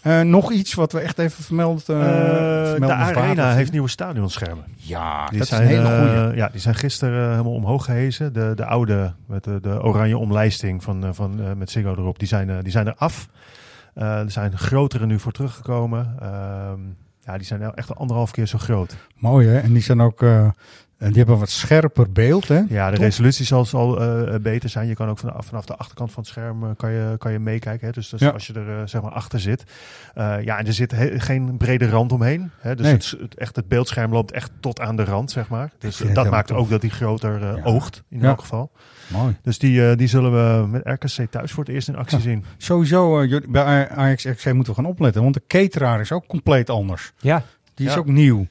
Eh, nog iets wat we echt even vermeld, eh Eh, de Arena heeft nieuwe stadionschermen. Ja, Die dat zijn, is een hele eh, goeie. ja, die zijn gisteren eh, helemaal omhoog gehezen. De, de oude met de, de oranje omlijsting van, eh, van, eh, met Ziggo erop, die zijn, eh, die zijn er af. Eh, er zijn grotere nu voor teruggekomen. Ja, die zijn nou echt anderhalf keer zo groot. Mooi hè, en die zijn ook, eh, en die hebben een wat scherper beeld hè. Ja, de Toch? resolutie zal, zal eh, beter zijn. Je kan ook vanaf, vanaf de achterkant van het scherm eh, kan je, kan je meekijken. Hè? Dus, dus Ja. als je er zeg maar achter zit. Ja, en er zit geen brede rand omheen. Hè? Dus Nee. het, het- echt het beeldscherm loopt echt tot aan de rand, zeg maar. Dus dat maakt tof. ook dat hij groter Ja. oogt, in elk geval. Mooi. Dus die, eh, die zullen we met RKC thuis voor het eerst in actie Ja. zien. Sowieso, eh, bij Ajax RC moeten we gaan opletten, want de cateraar is ook compleet anders. Ja. Die is Ja. ook nieuw.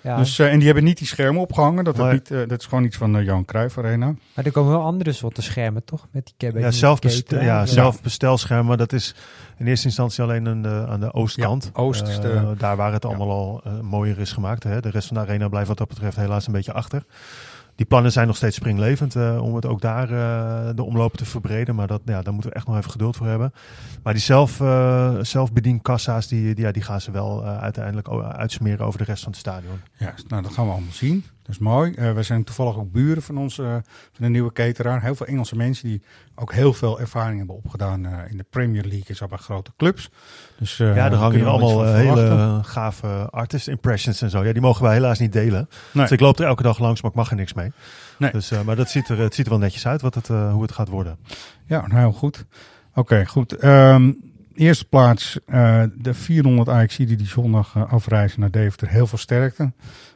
Ja. Dus, eh, en die hebben niet die schermen opgehangen. Dat, niet, dat is gewoon iets van de Johan Cruijff Arena. Maar er komen wel andere soorten schermen, toch? Met die cabin. Ja, zelfbestel, ja, zelfbestelscherm, maar dat is in eerste instantie alleen aan de, aan de oostkant. Ja, oost is de- daar waar het allemaal al mooier is gemaakt. Hè. De rest van de arena blijft wat dat betreft helaas een beetje achter. Die plannen zijn nog steeds springlevend eh, om het ook daar eh, de omlopen te verbreden. Maar dat, ja, daar moeten we echt nog even geduld voor hebben. Maar die zelf, eh zelfbedienkassa's, die, die, ja, die gaan ze wel uiteindelijk uitsmeren over de rest van het stadion. Ja, nou, dat gaan we allemaal zien. Dat is mooi. Eh, we zijn toevallig ook buren van onze van de nieuwe cateraar. Heel veel Engelse mensen die ook heel veel ervaring hebben opgedaan eh, in de Premier League en zo bij grote clubs. Dus, eh, ja, er daar hangen hier allemaal eh, hele gave artist impressions en zo. Ja, die mogen wij helaas niet delen. Nee. Dus ik loop er elke dag langs, maar ik mag er niks mee. Nee. Dus, eh, maar dat ziet er, het ziet er wel netjes uit wat het, eh, hoe het gaat worden. Ja, nou heel goed. Oké, goed. Ehm, eerste plaats eh, de 400 Ajax die die zondag eh, afreizen naar Deventer. Heel veel sterkte.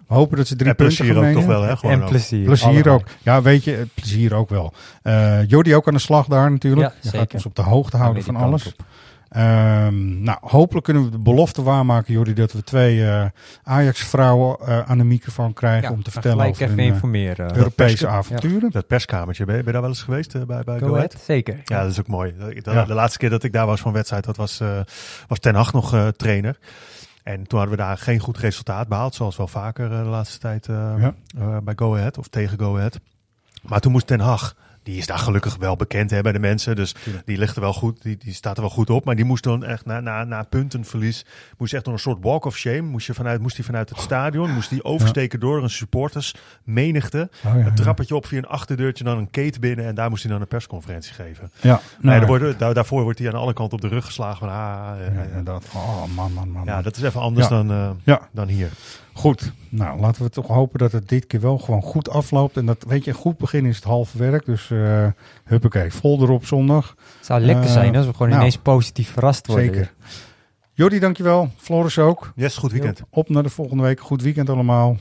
We hopen dat ze drie En punten plezier ook toch wel, hè? Gewoon En ook. plezier. Ook. Ja, weet je, eh, plezier ook wel. Eh Jordi ook aan de slag daar natuurlijk. Ja, Je gaat ons op de hoogte houden van kant Ehm, nou, hopelijk kunnen we de belofte waarmaken, Jordi, dat we twee eh, Ajax-vrouwen eh, aan de microfoon krijgen Ja, om te vertellen over even hun eh, informeren. Europese avonturen. Dat perskamertje, ben je, ben je daar wel eens geweest bij, bij Go Ahead, zeker. Ja, dat is ook mooi. De, de- Ja. de laatste keer dat ik daar was van wedstrijd, dat was, eh, was Ten Hag nog trainer. En toen hadden we daar geen goed resultaat behaald, zoals wel vaker de laatste tijd eh, Ja. eh, bij Go Ahead of tegen Go Ahead. Maar toen moest Ten Hag, die is daar gelukkig wel bekend hè, bij de mensen, dus die ligt er wel goed, die, die staat er wel goed op. Maar die moest dan echt na, na, na puntenverlies, moest echt door een soort walk of shame, moest, je vanuit, moest hij vanuit het stadion, moest hij oversteken door een supporters menigte, Oh, ja, een trappetje op via een achterdeurtje, dan een kate binnen en daar moest hij dan een persconferentie geven. Ja, Nee, nou, daar wordt, daar, daarvoor wordt hij aan alle kanten op de rug geslagen. Van, ah, ja, inderdaad. Oh, man, man, man. ja, dat is even anders dan, Ja. dan hier. Goed, nou laten we toch hopen dat het dit keer wel gewoon goed afloopt. En dat, weet je, een goed begin is het halve werk. Dus eh huppakee, vol erop zondag. Het zou lekker Eh, zijn als we gewoon nou, ineens positief verrast worden. Zeker. Jordi, dankjewel. Floris ook. Yes, goed weekend. Op naar de volgende week. Goed weekend allemaal.